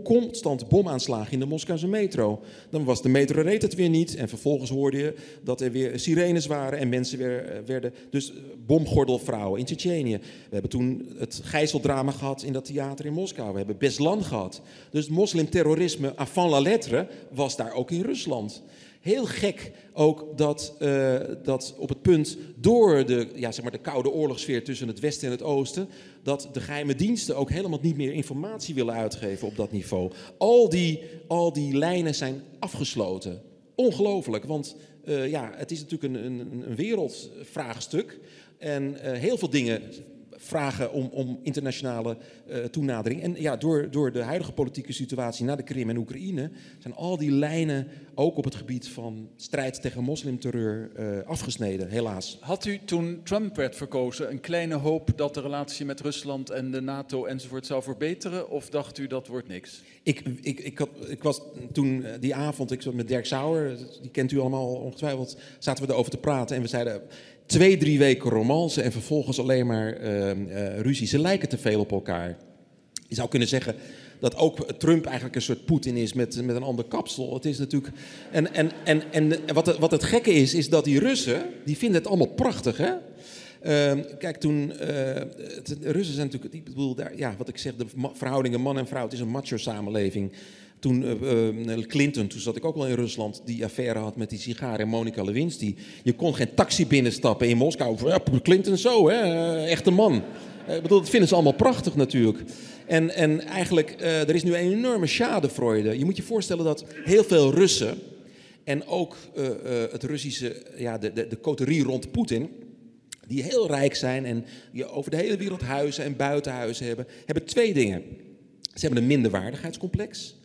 constant bomaanslagen in de Moskouse metro. Dan was de metro reed het weer niet. En vervolgens hoorde je dat er weer sirenes waren en mensen uh, werden. Dus bomgordelvrouwen in Tsjetsjenië. We hebben toen het gijzeldrama gehad in dat theater in Moskou. We hebben Beslan gehad. Dus moslimterrorisme avant la lettre was daar ook in Rusland heel gek ook dat, uh, dat op het punt door de, ja, zeg maar de koude oorlogssfeer tussen het Westen en het Oosten, dat de geheime diensten ook helemaal niet meer informatie willen uitgeven op dat niveau. Al die, al die lijnen zijn afgesloten. Ongelooflijk, want uh, ja, het is natuurlijk een, een, een wereldvraagstuk. En uh, heel veel dingen vragen om, om internationale uh, toenadering. En ja, door, door de huidige politieke situatie na de Krim en Oekraïne zijn al die lijnen ook op het gebied van strijd tegen moslimterreur uh, afgesneden, helaas. Had u toen Trump werd verkozen een kleine hoop dat de relatie met Rusland en de NATO enzovoort zou verbeteren? Of dacht u dat wordt niks? Ik, ik, ik, had, ik was toen eh, die avond, ik zat met Dirk Sauer, die kent u allemaal ongetwijfeld, zaten we erover te praten en we zeiden twee, drie weken romance en vervolgens alleen maar uh, uh, ruzie. Ze lijken te veel op elkaar. Je zou kunnen zeggen dat ook Trump eigenlijk een soort Poetin is met, met een ander kapsel. Het is natuurlijk. En, en, en, en wat, het, wat het gekke is, is dat die Russen, die vinden het allemaal prachtig, hè? Uh, kijk, toen. Uh, de Russen zijn natuurlijk. Ik bedoel, daar, ja, wat ik zeg, de verhoudingen man en vrouw. Het is een macho-samenleving. Toen uh, Clinton, toen zat ik ook wel in Rusland, die affaire had met die sigaar en Monica Lewinsky. Je kon geen taxi binnenstappen in Moskou. Ja, Clinton zo, hè? echte man. ik bedoel, dat vinden ze allemaal prachtig natuurlijk. En, en eigenlijk, er is nu een enorme schadefreude. Je moet je voorstellen dat heel veel Russen en ook het Russische, ja, de, de, de coterie rond Poetin, die heel rijk zijn en die over de hele wereld huizen en buitenhuizen hebben, hebben twee dingen. Ze hebben een minderwaardigheidscomplex.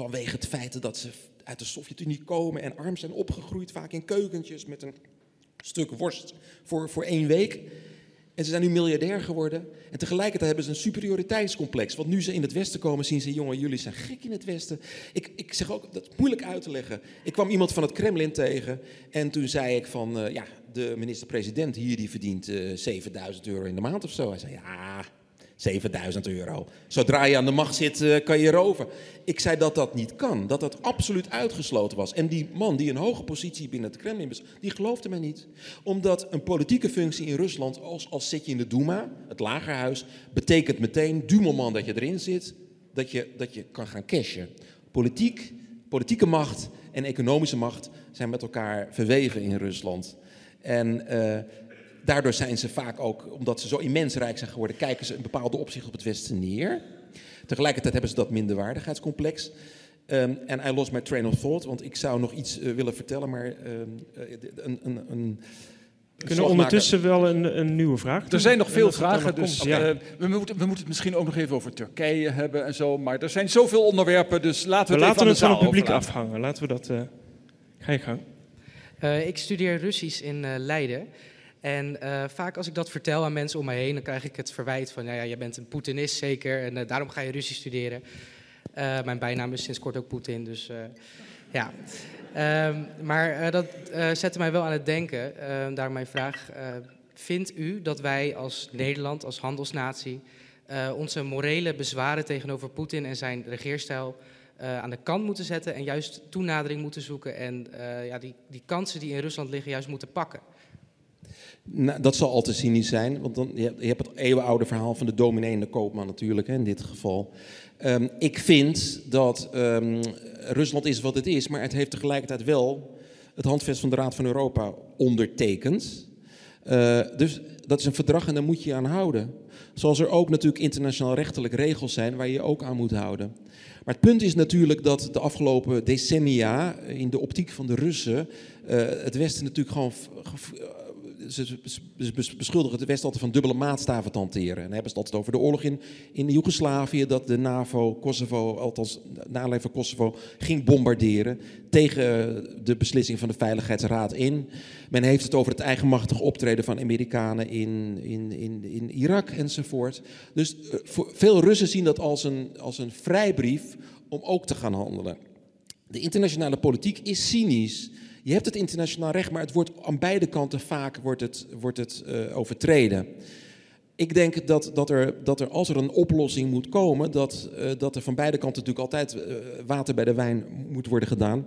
Vanwege het feit dat ze uit de Sovjet-Unie komen en arm zijn opgegroeid, vaak in keukentjes met een stuk worst voor, voor één week. En ze zijn nu miljardair geworden. En tegelijkertijd hebben ze een superioriteitscomplex. Want nu ze in het Westen komen, zien ze: jongen, jullie zijn gek in het Westen. Ik, ik zeg ook, dat is moeilijk uit te leggen. Ik kwam iemand van het Kremlin tegen. En toen zei ik: van uh, ja, de minister-president hier die verdient uh, 7000 euro in de maand of zo. Hij zei: ja, 7000 euro. Zodra je aan de macht zit, uh, kan je roven. Ik zei dat dat niet kan, dat dat absoluut uitgesloten was. En die man die een hoge positie binnen het Kremlin was, die geloofde mij niet. Omdat een politieke functie in Rusland, als, als zit je in de Duma, het lagerhuis, betekent meteen, du moment dat je erin zit, dat je, dat je kan gaan cashen. Politiek, politieke macht en economische macht zijn met elkaar verweven in Rusland. En uh, daardoor zijn ze vaak ook, omdat ze zo immens rijk zijn geworden, kijken ze in bepaalde opzicht op het Westen neer. Tegelijkertijd hebben ze dat minderwaardigheidscomplex. En um, I lost my train of thought, want ik zou nog iets uh, willen vertellen, maar um, een, een, een we kunnen ondertussen wel een, een, nieuwe vraag doen. Er zijn nog veel vragen, dus ja. uh, we, moeten, we moeten het misschien ook nog even over Turkije hebben en zo. Maar er zijn zoveel onderwerpen, dus laten we, we het laten even het van het publiek overlaten. afhangen. Laten we dat... Uh, ga je gang. Uh, ik studeer Russisch in Leiden. En vaak als ik dat vertel aan mensen om me heen, dan krijg ik het verwijt van, ja, jij bent een Poetinist zeker en daarom ga je Russisch studeren. mijn bijnaam is sinds kort ook Poetin, dus ja. Um, maar dat zette mij wel aan het denken. Uh, daar mijn vraag. vindt u dat wij als Nederland, als handelsnatie, onze morele bezwaren tegenover Poetin en zijn regeerstijl aan de kant moeten zetten en juist toenadering moeten zoeken en ja, die, die kansen die in Rusland liggen juist moeten pakken? Nou, dat zal al te cynisch zijn, want dan, je, hebt, het eeuwenoude verhaal van de dominee en de koopman natuurlijk hè, in dit geval. Um, ik vind dat um, Rusland is wat het is, maar het heeft tegelijkertijd wel het handvest van de Raad van Europa ondertekend. Uh, dus dat is een verdrag en daar moet je aan houden. Zoals er ook natuurlijk internationaal rechtelijk regels zijn waar je je ook aan moet houden. Maar het punt is natuurlijk dat de afgelopen decennia in de optiek van de Russen uh, het Westen natuurlijk gewoon ze, beschuldigen het Westen altijd van dubbele maatstaven te hanteren. En hebben ze het altijd over de oorlog in, in Joegoslavië, dat de NAVO Kosovo, althans na aanleiding van Kosovo, ging bombarderen tegen de beslissing van de Veiligheidsraad in. Men heeft het over het eigenmachtig optreden van Amerikanen in, in, in, in Irak enzovoort. Dus eh, veel Russen zien dat als een, als een vrijbrief om ook te gaan handelen. De internationale politiek is cynisch. Je hebt het internationaal recht, maar het wordt aan beide kanten vaak wordt het, wordt het, uh, overtreden. Ik denk dat, dat, er, dat er als er een oplossing moet komen, dat, uh, dat er van beide kanten natuurlijk altijd uh, water bij de wijn moet worden gedaan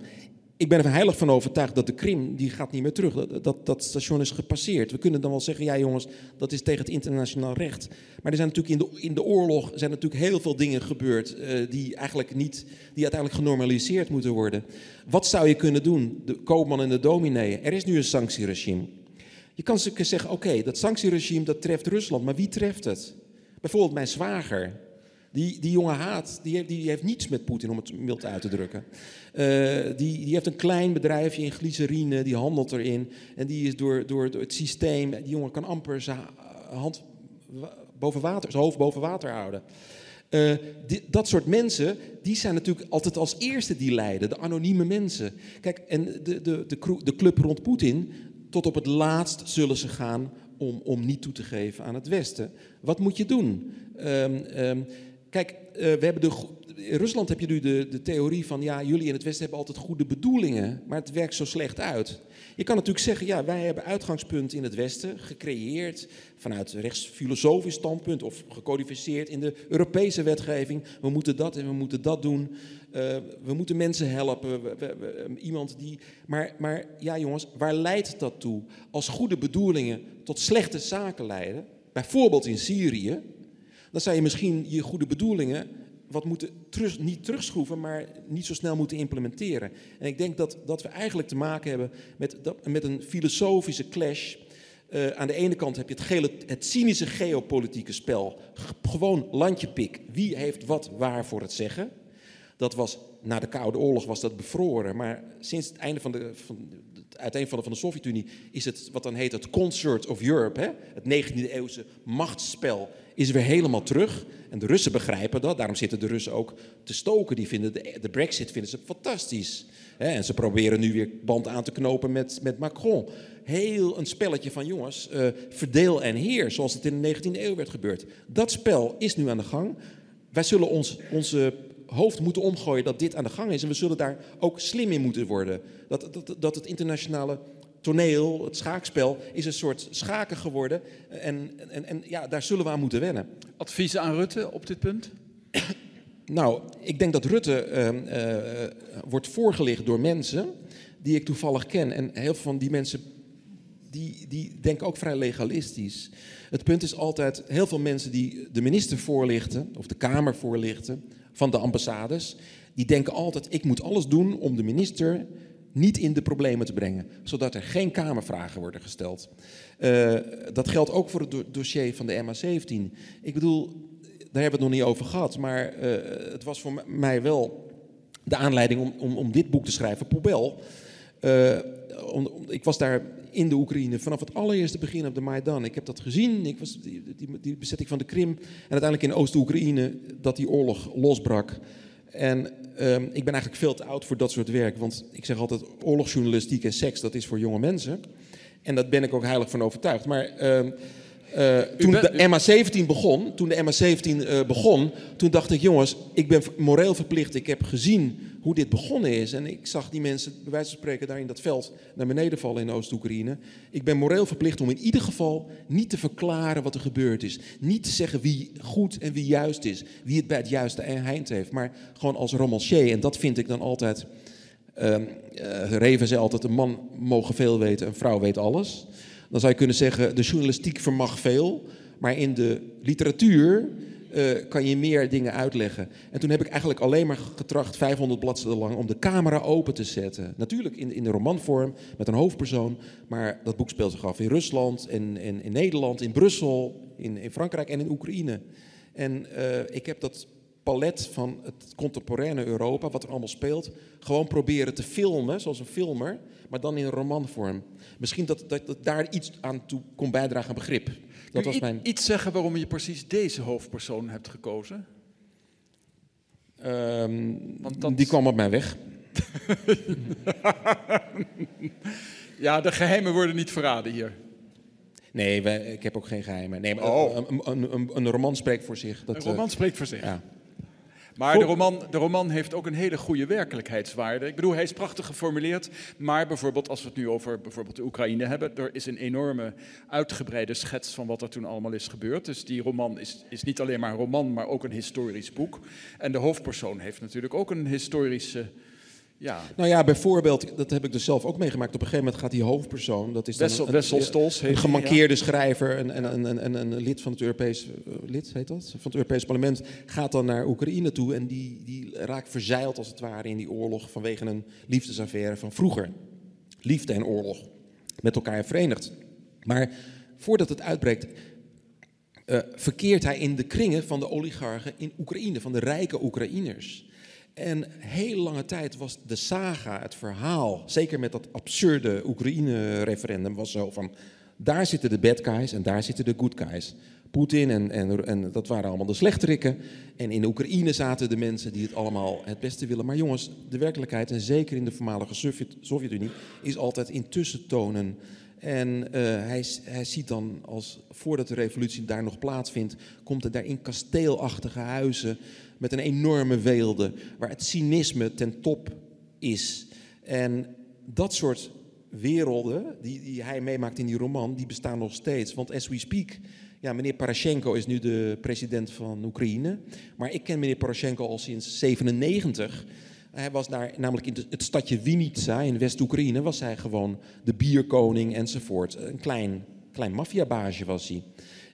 ik ben er heilig van overtuigd dat de Krim, die gaat niet meer terug. Dat, dat, dat, station is gepasseerd. We kunnen dan wel zeggen, ja jongens, dat is tegen het internationaal recht. Maar er zijn natuurlijk in de, in de oorlog zijn natuurlijk heel veel dingen gebeurd uh, die eigenlijk niet, die uiteindelijk genormaliseerd moeten worden. Wat zou je kunnen doen, de koopman en de dominee? Er is nu een sanctieregime. Je kan zeggen, oké, dat sanctieregime dat treft Rusland, maar wie treft het? Bijvoorbeeld mijn zwager. Die, die jonge haat, die heeft, die heeft niets met Poetin, om het mild uit te drukken. Uh, die, die heeft een klein bedrijfje in glycerine, die handelt erin. En die is door, door, door het systeem, die jongen kan amper zijn hand boven water, zijn hoofd boven water houden. Die, dat soort mensen, die zijn natuurlijk altijd als eerste die lijden, de anonieme mensen. Kijk, en de, de, de, de club rond Poetin, tot op het laatst zullen ze gaan om, om niet toe te geven aan het Westen. Wat moet je doen? Um, um, Kijk, uh, we hebben de, in Rusland heb je nu de, de theorie van, ja, jullie in het Westen hebben altijd goede bedoelingen, maar het werkt zo slecht uit. Je kan natuurlijk zeggen, ja, wij hebben uitgangspunten in het Westen gecreëerd vanuit rechtsfilosofisch standpunt of gecodificeerd in de Europese wetgeving. We moeten dat en we moeten dat doen. Uh, we moeten mensen helpen. We, iemand die. Maar, maar ja, jongens, waar leidt dat toe? Als goede bedoelingen tot slechte zaken leiden, bijvoorbeeld in Syrië, dan zou je misschien je goede bedoelingen wat moeten terug, niet terugschroeven, maar niet zo snel moeten implementeren. En ik denk dat, dat we eigenlijk te maken hebben met, met een filosofische clash. Uh, aan de ene kant heb je het, gele, het cynische geopolitieke spel. Gewoon landje pik. Wie heeft wat waar voor het zeggen? Dat was na de Koude Oorlog was dat bevroren. Maar sinds het einde van de, van het uiteenvallen van de Sovjet-Unie is het wat dan heet het Concert of Europe, hè? het 19e eeuwse machtsspel is weer helemaal terug. En de Russen begrijpen dat. Daarom zitten de Russen ook te stoken. Die vinden de, Brexit vinden ze fantastisch. En ze proberen nu weer band aan te knopen met, met Macron. Heel een spelletje van jongens, uh, verdeel en heer, zoals het in de 19e eeuw werd gebeurd. Dat spel is nu aan de gang. Wij zullen ons, onze hoofd moeten omgooien dat dit aan de gang is. En we zullen daar ook slim in moeten worden. Dat, dat, dat het internationale toneel, het schaakspel, is een soort schaken geworden. En, en, en ja, daar zullen we aan moeten wennen. Adviezen aan Rutte op dit punt? Nou, ik denk dat Rutte uh, uh, wordt voorgelicht door mensen die ik toevallig ken. En heel veel van die mensen die, die denken ook vrij legalistisch. Het punt is altijd, heel veel mensen die de minister voorlichten, of de Kamer voorlichten, van de ambassades, die denken altijd, ik moet alles doen om de minister niet in de problemen te brengen, zodat er geen Kamervragen worden gesteld. Uh, dat geldt ook voor het dossier van de MA17. Ik bedoel, daar hebben we het nog niet over gehad, maar uh, het was voor mij wel de aanleiding om, om, om dit boek te schrijven, Pobel. Om, ik was daar in de Oekraïne vanaf het allereerste begin op de Maidan. Ik heb dat gezien, ik was die, die, die bezetting van de Krim en uiteindelijk in Oost-Oekraïne dat die oorlog losbrak. En um, ik ben eigenlijk veel te oud voor dat soort werk. Want ik zeg altijd, oorlogsjournalistiek en seks, dat is voor jonge mensen. En daar ben ik ook heilig van overtuigd. Maar ehm, uh, toen de MA17 begon, toen de MA17 uh, begon, toen dacht ik, jongens, ik ben moreel verplicht. Ik heb gezien hoe dit begonnen is. En ik zag die mensen, bij wijze van spreken, daar in dat veld naar beneden vallen in Oost-Oekraïne. Ik ben moreel verplicht om in ieder geval niet te verklaren wat er gebeurd is. Niet te zeggen wie goed en wie juist is. Wie het bij het juiste eind heeft. Maar gewoon als romancier. En dat vind ik dan altijd. Uh, Reven zei altijd: een man mogen veel weten, een vrouw weet alles. Dan zou je kunnen zeggen, de journalistiek vermag veel, maar in de literatuur uh, kan je meer dingen uitleggen. En toen heb ik eigenlijk alleen maar getracht, 500 bladzijden lang, om de camera open te zetten. Natuurlijk in, in de romanvorm, met een hoofdpersoon, maar dat boek speelt zich af in Rusland, in, in, in Nederland, in Brussel, in, in Frankrijk en in Oekraïne. En uh, ik heb dat palet van het contemporaine Europa, wat er allemaal speelt, gewoon proberen te filmen, zoals een filmer, maar dan in een romanvorm. Misschien dat, dat, dat daar iets aan toe kon bijdragen aan begrip. Dat was mijn... iets zeggen waarom je precies deze hoofdpersoon hebt gekozen? Um, Want dat... Die kwam op mijn weg. ja, de geheimen worden niet verraden hier. Nee, wij, ik heb ook geen geheimen. Nee, oh. een, een, een, een, roman spreekt voor zich. Dat, een roman spreekt voor zich. Ja. Maar de roman, de roman heeft ook een hele goede werkelijkheidswaarde. Ik bedoel, hij is prachtig geformuleerd. Maar bijvoorbeeld, als we het nu over bijvoorbeeld de Oekraïne hebben, er is een enorme uitgebreide schets van wat er toen allemaal is gebeurd. Dus die roman is, is niet alleen maar een roman, maar ook een historisch boek. En de hoofdpersoon heeft natuurlijk ook een historische ja. Nou ja, bijvoorbeeld, dat heb ik dus zelf ook meegemaakt. Op een gegeven moment gaat die hoofdpersoon, dat is dan Wessel, een, Wessel Stols, een, een gemankeerde schrijver, een, een, een, een, lid van het Europees, uh, lid heet dat, van het Europees Parlement, gaat dan naar Oekraïne toe en die, die raakt verzeild als het ware in die oorlog vanwege een liefdesaffaire van vroeger. Liefde en oorlog met elkaar verenigd. Maar voordat het uitbreekt, uh, verkeert hij in de kringen van de oligarchen in Oekraïne, van de rijke Oekraïners. En heel lange tijd was de saga, het verhaal, zeker met dat absurde Oekraïne-referendum, was zo van, daar zitten de bad guys en daar zitten de good guys. Poetin en, en, en dat waren allemaal de slechterikken. En in Oekraïne zaten de mensen die het allemaal het beste willen. Maar jongens, de werkelijkheid, en zeker in de voormalige Sovjet-Unie, is altijd in tussentonen. En uh, hij, hij, ziet dan, als, voordat de revolutie daar nog plaatsvindt, komt er daar in kasteelachtige huizen met een enorme weelde, waar het cynisme ten top is. En dat soort werelden die, die hij meemaakt in die roman, die bestaan nog steeds. Want as we speak, ja, meneer Parashenko is nu de president van Oekraïne. Maar ik ken meneer Parashenko al sinds 97. Hij was daar, namelijk in het stadje Vinica in West-Oekraïne, was hij gewoon de bierkoning enzovoort. Een klein, klein maffiabaasje was hij.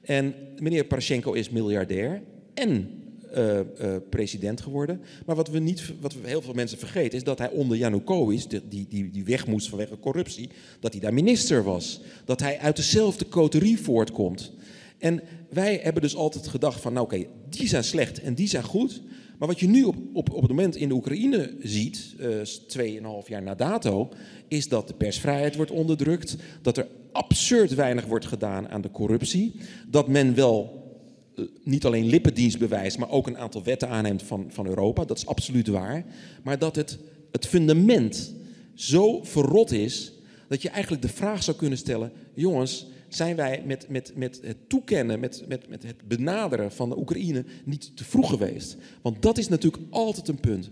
En meneer Parashenko is miljardair en uh, uh, president geworden. Maar wat, we niet, wat we heel veel mensen vergeten is dat hij onder Janukovic, die, die, die weg moest vanwege corruptie, dat hij daar minister was. Dat hij uit dezelfde coterie voortkomt. En wij hebben dus altijd gedacht van, nou oké, die zijn slecht en die zijn goed. Maar wat je nu op, op, op het moment in de Oekraïne ziet, uh, tweeënhalf jaar na dato, is dat de persvrijheid wordt onderdrukt, dat er absurd weinig wordt gedaan aan de corruptie, dat men wel eh, niet alleen lippendienst bewijst, maar ook een aantal wetten aanneemt van, van Europa. Dat is absoluut waar. Maar dat het, het fundament zo verrot is dat je eigenlijk de vraag zou kunnen stellen: jongens, zijn wij met, met, met het toekennen, met, met, met het benaderen van de Oekraïne niet te vroeg geweest? Want dat is natuurlijk altijd een punt.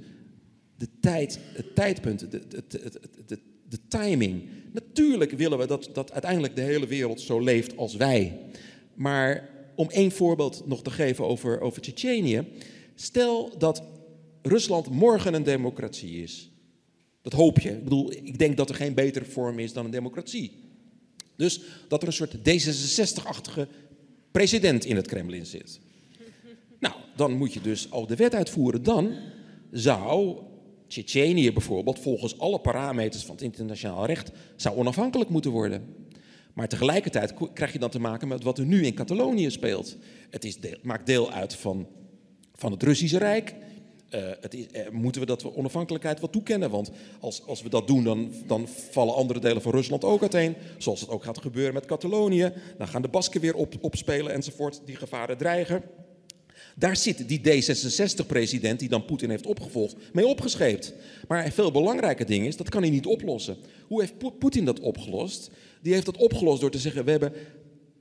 De tijd, het tijdpunt, de, de, de, de, timing. Natuurlijk willen we dat, dat uiteindelijk de hele wereld zo leeft als wij. Maar om één voorbeeld nog te geven over, over Tsjetsjenië. Stel dat Rusland morgen een democratie is. Dat hoop je. Ik bedoel, ik denk dat er geen betere vorm is dan een democratie. Dus dat er een soort D66-achtige president in het Kremlin zit. Nou, dan moet je dus al de wet uitvoeren. Dan zou Tsjetsjenië bijvoorbeeld volgens alle parameters van het internationaal recht zou onafhankelijk moeten worden. Maar tegelijkertijd krijg je dan te maken met wat er nu in Catalonië speelt. Het is maakt deel uit van, van het Russische Rijk. Uh, het is, uh, moeten we dat we onafhankelijkheid wat toekennen? Want als, als we dat doen, dan, dan vallen andere delen van Rusland ook uiteen. Zoals het ook gaat gebeuren met Catalonië. Dan gaan de Basken weer op, opspelen enzovoort. Die gevaren dreigen. Daar zit die D66-president, die dan Poetin heeft opgevolgd, mee opgescheept. Maar veel belangrijker ding is, dat kan hij niet oplossen. Hoe heeft Poetin dat opgelost? Die heeft dat opgelost door te zeggen, we hebben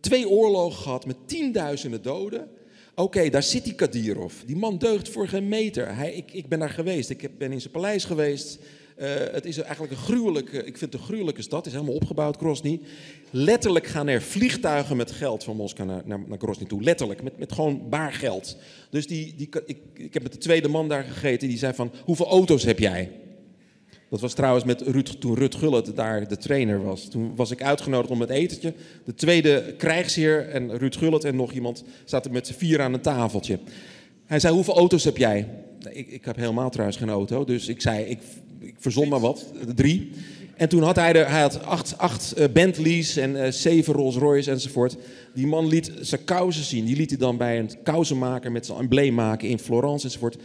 twee oorlogen gehad met tienduizenden doden. Oké, daar zit die Kadirov. Die man deugt voor geen meter. Hij, ik, ik ben daar geweest. Ik ben in zijn paleis geweest. Uh, het is eigenlijk een gruwelijke, ik vind een gruwelijke stad. Het is helemaal opgebouwd, Grozny. Letterlijk gaan er vliegtuigen met geld van Moskou naar, naar, toe. Letterlijk, met, met gewoon baar geld. Dus die, die, ik, ik heb met de tweede man daar gegeten. Die zei van, hoeveel auto's heb jij? Dat was trouwens met Ruud, toen Rut Gullet daar de trainer was. Toen was ik uitgenodigd om het etentje. De tweede krijgsheer en Ruud Gullet en nog iemand zaten met z'n vier aan een tafeltje. Hij zei, hoeveel auto's heb jij? Ik, ik heb helemaal trouwens geen auto, dus ik zei, ik, ik verzon maar wat, drie. En toen had hij, er, hij had acht, acht uh, Bentleys en uh, zeven Rolls Royce enzovoort. Die man liet zijn kousen zien. Die liet hij dan bij een kousenmaker met zijn embleem maken in Florence enzovoort.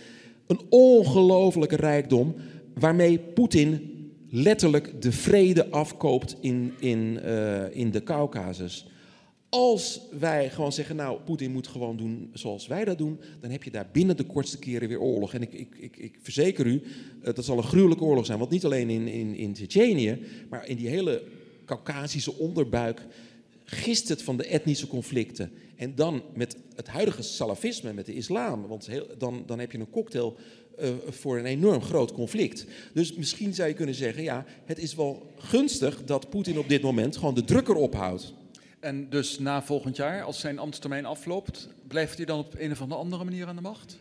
Een ongelofelijke rijkdom waarmee Poetin letterlijk de vrede afkoopt in, in, uh, in de Caucasus. Als wij gewoon zeggen, nou, Poetin moet gewoon doen zoals wij dat doen, dan heb je daar binnen de kortste keren weer oorlog. En ik, ik, ik, ik verzeker u, uh, dat zal een gruwelijke oorlog zijn. Want niet alleen in, in, in Tsjetsjenië, maar in die hele Caucasische onderbuik gist het van de etnische conflicten. En dan met het huidige salafisme, met de islam, want heel, dan, dan heb je een cocktail uh, voor een enorm groot conflict. Dus misschien zou je kunnen zeggen, ja, het is wel gunstig dat Poetin op dit moment gewoon de drukker ophoudt. En dus na volgend jaar, als zijn ambtstermijn afloopt, blijft hij dan op een of andere manier aan de macht?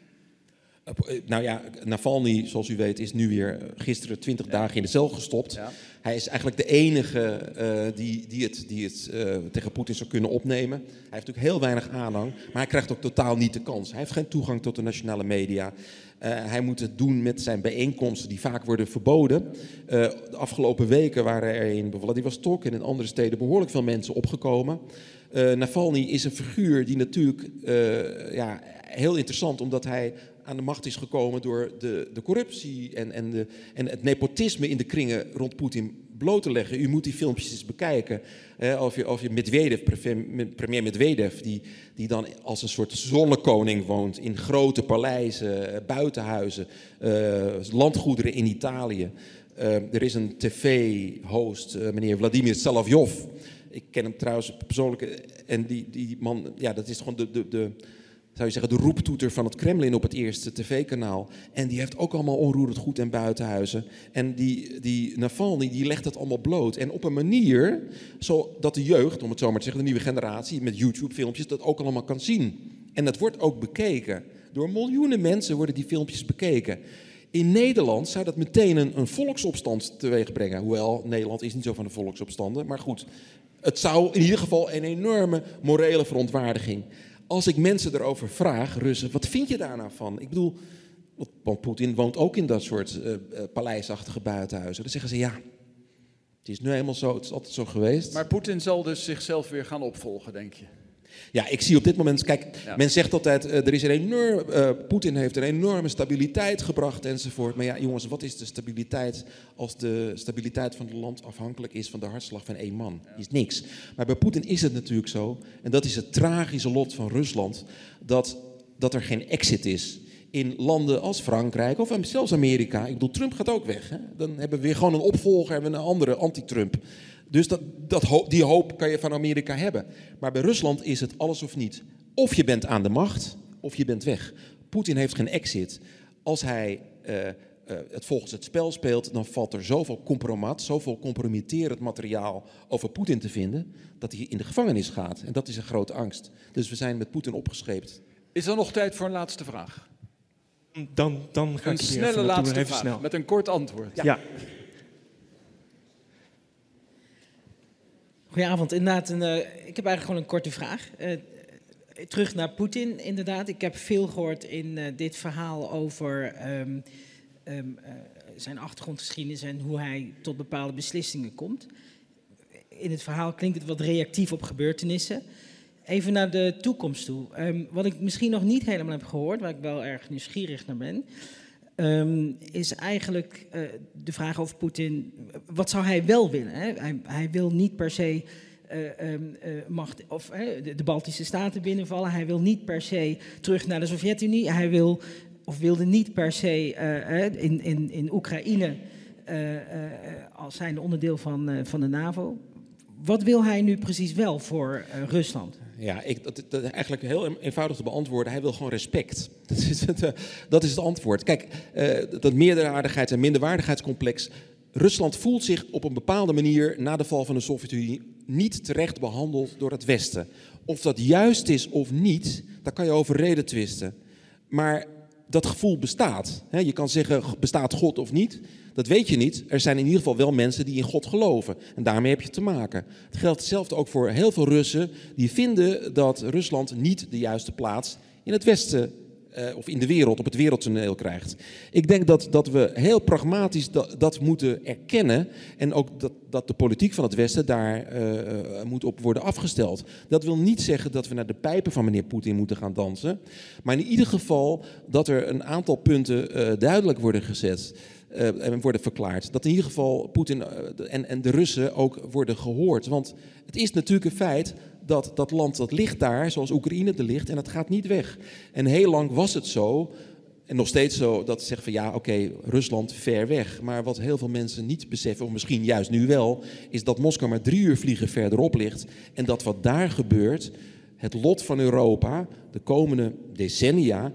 Eh, nou ja, Navalny, zoals u weet, is nu weer eh, gisteren 20 dagen in de cel gestopt. Ja. Hij is eigenlijk de enige uh, die, die het, die het uh, tegen Poetin zou kunnen opnemen. Hij heeft natuurlijk heel weinig aanhang, maar hij krijgt ook totaal niet de kans. Hij heeft geen toegang tot de nationale media. Uh, hij moet het doen met zijn bijeenkomsten die vaak worden verboden. de afgelopen weken waren er in Vladivostok en in andere steden behoorlijk veel mensen opgekomen. Navalny is een figuur die natuurlijk ja, heel interessant, omdat hij aan de macht is gekomen door de, de corruptie en, en, de, en het nepotisme in de kringen rond Poetin bloot te leggen. U moet die filmpjes eens bekijken. Eh, of je, of je Medvedev, premier Medvedev, die, die dan als een soort zonnekoning woont in grote paleizen, buitenhuizen, uh, landgoederen in Italië. Uh, er is een tv-host, meneer Vladimir Salavjov. Ik ken hem trouwens persoonlijk. En die, die man, ja, dat is gewoon de, de, de zou je zeggen, de roeptoeter van het Kremlin op het eerste tv-kanaal. En die heeft ook allemaal onroerend goed en buitenhuizen. En die, die Navalny, die legt dat allemaal bloot. En op een manier zodat de jeugd, om het zo maar te zeggen, de nieuwe generatie, met YouTube-filmpjes, dat ook allemaal kan zien. En dat wordt ook bekeken. Door miljoenen mensen worden die filmpjes bekeken. In Nederland zou dat meteen een, een volksopstand teweeg brengen. Hoewel, Nederland is niet zo van de volksopstanden. Maar goed, het zou in ieder geval een enorme morele verontwaardiging als ik mensen erover vraag, Russen, wat vind je daar nou van? Ik bedoel, want Poetin woont ook in dat soort uh, paleisachtige buitenhuizen. Dan zeggen ze ja, het is nu helemaal zo, het is altijd zo geweest. Maar Poetin zal dus zichzelf weer gaan opvolgen, denk je? Ja, ik zie op dit moment, kijk, men zegt altijd, uh, er is een enorm, uh, Poetin heeft een enorme stabiliteit gebracht enzovoort. Maar ja, jongens, wat is de stabiliteit als de stabiliteit van het land afhankelijk is van de hartslag van één man? Ja. Is niks. Maar bij Poetin is het natuurlijk zo, en dat is het tragische lot van Rusland, dat, dat er geen exit is in landen als Frankrijk of zelfs Amerika. Ik bedoel, Trump gaat ook weg. Hè? Dan hebben we weer gewoon een opvolger en een andere anti-Trump. Dus dat, dat, die hoop kan je van Amerika hebben. Maar bij Rusland is het alles of niet. Of je bent aan de macht, of je bent weg. Poetin heeft geen exit. Als hij uh, uh, het volgens het spel speelt, dan valt er zoveel compromat, zoveel compromitterend materiaal over Poetin te vinden, dat hij in de gevangenis gaat. En dat is een grote angst. Dus we zijn met Poetin opgescheept. Is er nog tijd voor een laatste vraag? Dan, dan ga een ik snelle laatste even vraag, snel. met een kort antwoord. ja. ja. Goedenavond. Inderdaad, uh, ik heb eigenlijk gewoon een korte vraag. Uh, terug naar Poetin, inderdaad. Ik heb veel gehoord in uh, dit verhaal over um, um, zijn achtergrondgeschiedenis en hoe hij tot bepaalde beslissingen komt. In het verhaal klinkt het wat reactief op gebeurtenissen. Even naar de toekomst toe. Um, wat ik misschien nog niet helemaal heb gehoord, waar ik wel erg nieuwsgierig naar ben, um, is eigenlijk uh, de vraag over Poetin. Wat zou hij wel willen? Hè? Hij, hij, wil niet per se ehm, macht, of de Baltische Staten binnenvallen. Hij wil niet per se terug naar de Sovjet-Unie. Hij wil, of wilde niet per se in, in, in Oekraïne als zijn onderdeel van, van de NAVO. Wat wil hij nu precies wel voor Rusland? Ja, ik, dat, dat, eigenlijk heel eenvoudig te beantwoorden. Hij wil gewoon respect. Dat is het, uh, dat is het antwoord. Kijk, uh, dat meerderwaardigheids- en minderwaardigheidscomplex. Rusland voelt zich op een bepaalde manier na de val van de Sovjet-Unie niet terecht behandeld door het Westen. Of dat juist is of niet, daar kan je over reden twisten. Maar dat gevoel bestaat. Je kan zeggen, bestaat God of niet? Dat weet je niet. Er zijn in ieder geval wel mensen die in God geloven. En daarmee heb je te maken. Het geldt hetzelfde ook voor heel veel Russen die vinden dat Rusland niet de juiste plaats in het Westen uh, of in de wereld, op het wereldtoneel krijgt. Ik denk dat, dat we heel pragmatisch dat, dat moeten erkennen. En ook dat, dat de politiek van het Westen daar uh, moet op worden afgesteld. Dat wil niet zeggen dat we naar de pijpen van meneer Poetin moeten gaan dansen. Maar in ieder geval dat er een aantal punten duidelijk worden gezet. En worden verklaard. Dat in ieder geval Poetin en, en de Russen ook worden gehoord. Want het is natuurlijk een feit dat dat land dat ligt daar, zoals Oekraïne er ligt, en dat gaat niet weg. En heel lang was het zo, en nog steeds zo, dat ze zeggen van ja, oké, Rusland ver weg. Maar wat heel veel mensen niet beseffen, of misschien juist nu wel, is dat Moskou maar drie uur vliegen verderop ligt. En dat wat daar gebeurt, het lot van Europa de komende decennia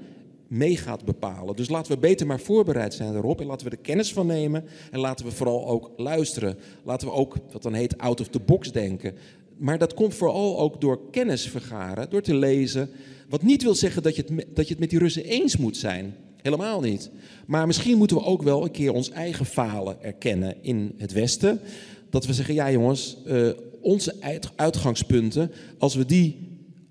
mee gaat bepalen. Dus laten we beter maar voorbereid zijn daarop en laten we er kennis van nemen en laten we vooral ook luisteren. Laten we ook, wat dan heet, out of the box denken maar dat komt vooral ook door kennis vergaren, door te lezen. Wat niet wil zeggen dat je, het, dat je het met die Russen eens moet zijn. Helemaal niet. Maar misschien moeten we ook wel een keer ons eigen falen erkennen in het Westen. Dat we zeggen, ja jongens, uh, onze uitgangspunten, als we die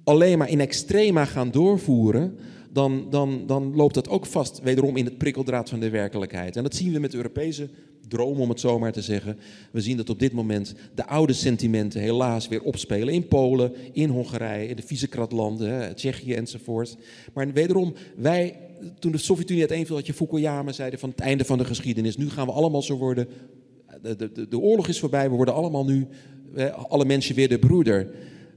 alleen maar in extrema gaan doorvoeren, dan, dan, dan loopt dat ook vast wederom in het prikkeldraad van de werkelijkheid. En dat zien we met Europese droom, om het zo maar te zeggen. We zien dat op dit moment de oude sentimenten helaas weer opspelen in Polen, in Hongarije, de Visegrad-landen, Tsjechië enzovoort. Maar wederom, wij, toen de Sovjet-Unie uiteenviel, had je Fukuyama, zeiden van het einde van de geschiedenis. Nu gaan we allemaal zo worden. De, de, de oorlog is voorbij, we worden allemaal nu, alle mensen weer de broeder.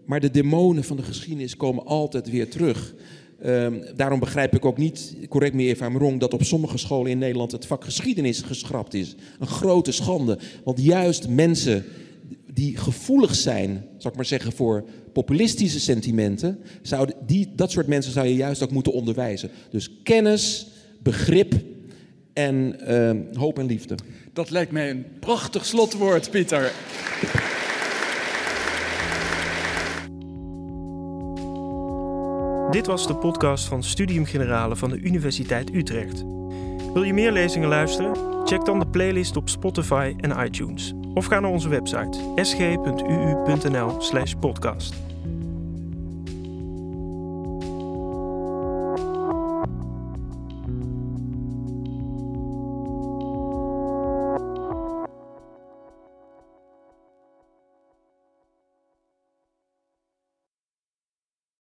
Maar de demonen van de geschiedenis komen altijd weer terug. Um, daarom begrijp ik ook niet, correct me even aan wrong, dat op sommige scholen in Nederland het vak geschiedenis geschrapt is. Een grote schande. Want juist mensen die gevoelig zijn, zal ik maar zeggen, voor populistische sentimenten, zouden die, dat soort mensen zou je juist ook moeten onderwijzen. Dus kennis, begrip en uh, hoop en liefde. Dat lijkt mij een prachtig slotwoord, Pieter. Dit was de podcast van Studium Generale van de Universiteit Utrecht. Wil je meer lezingen luisteren? Check dan de playlist op Spotify en iTunes. Of ga naar onze website sg.uu.nl/podcast.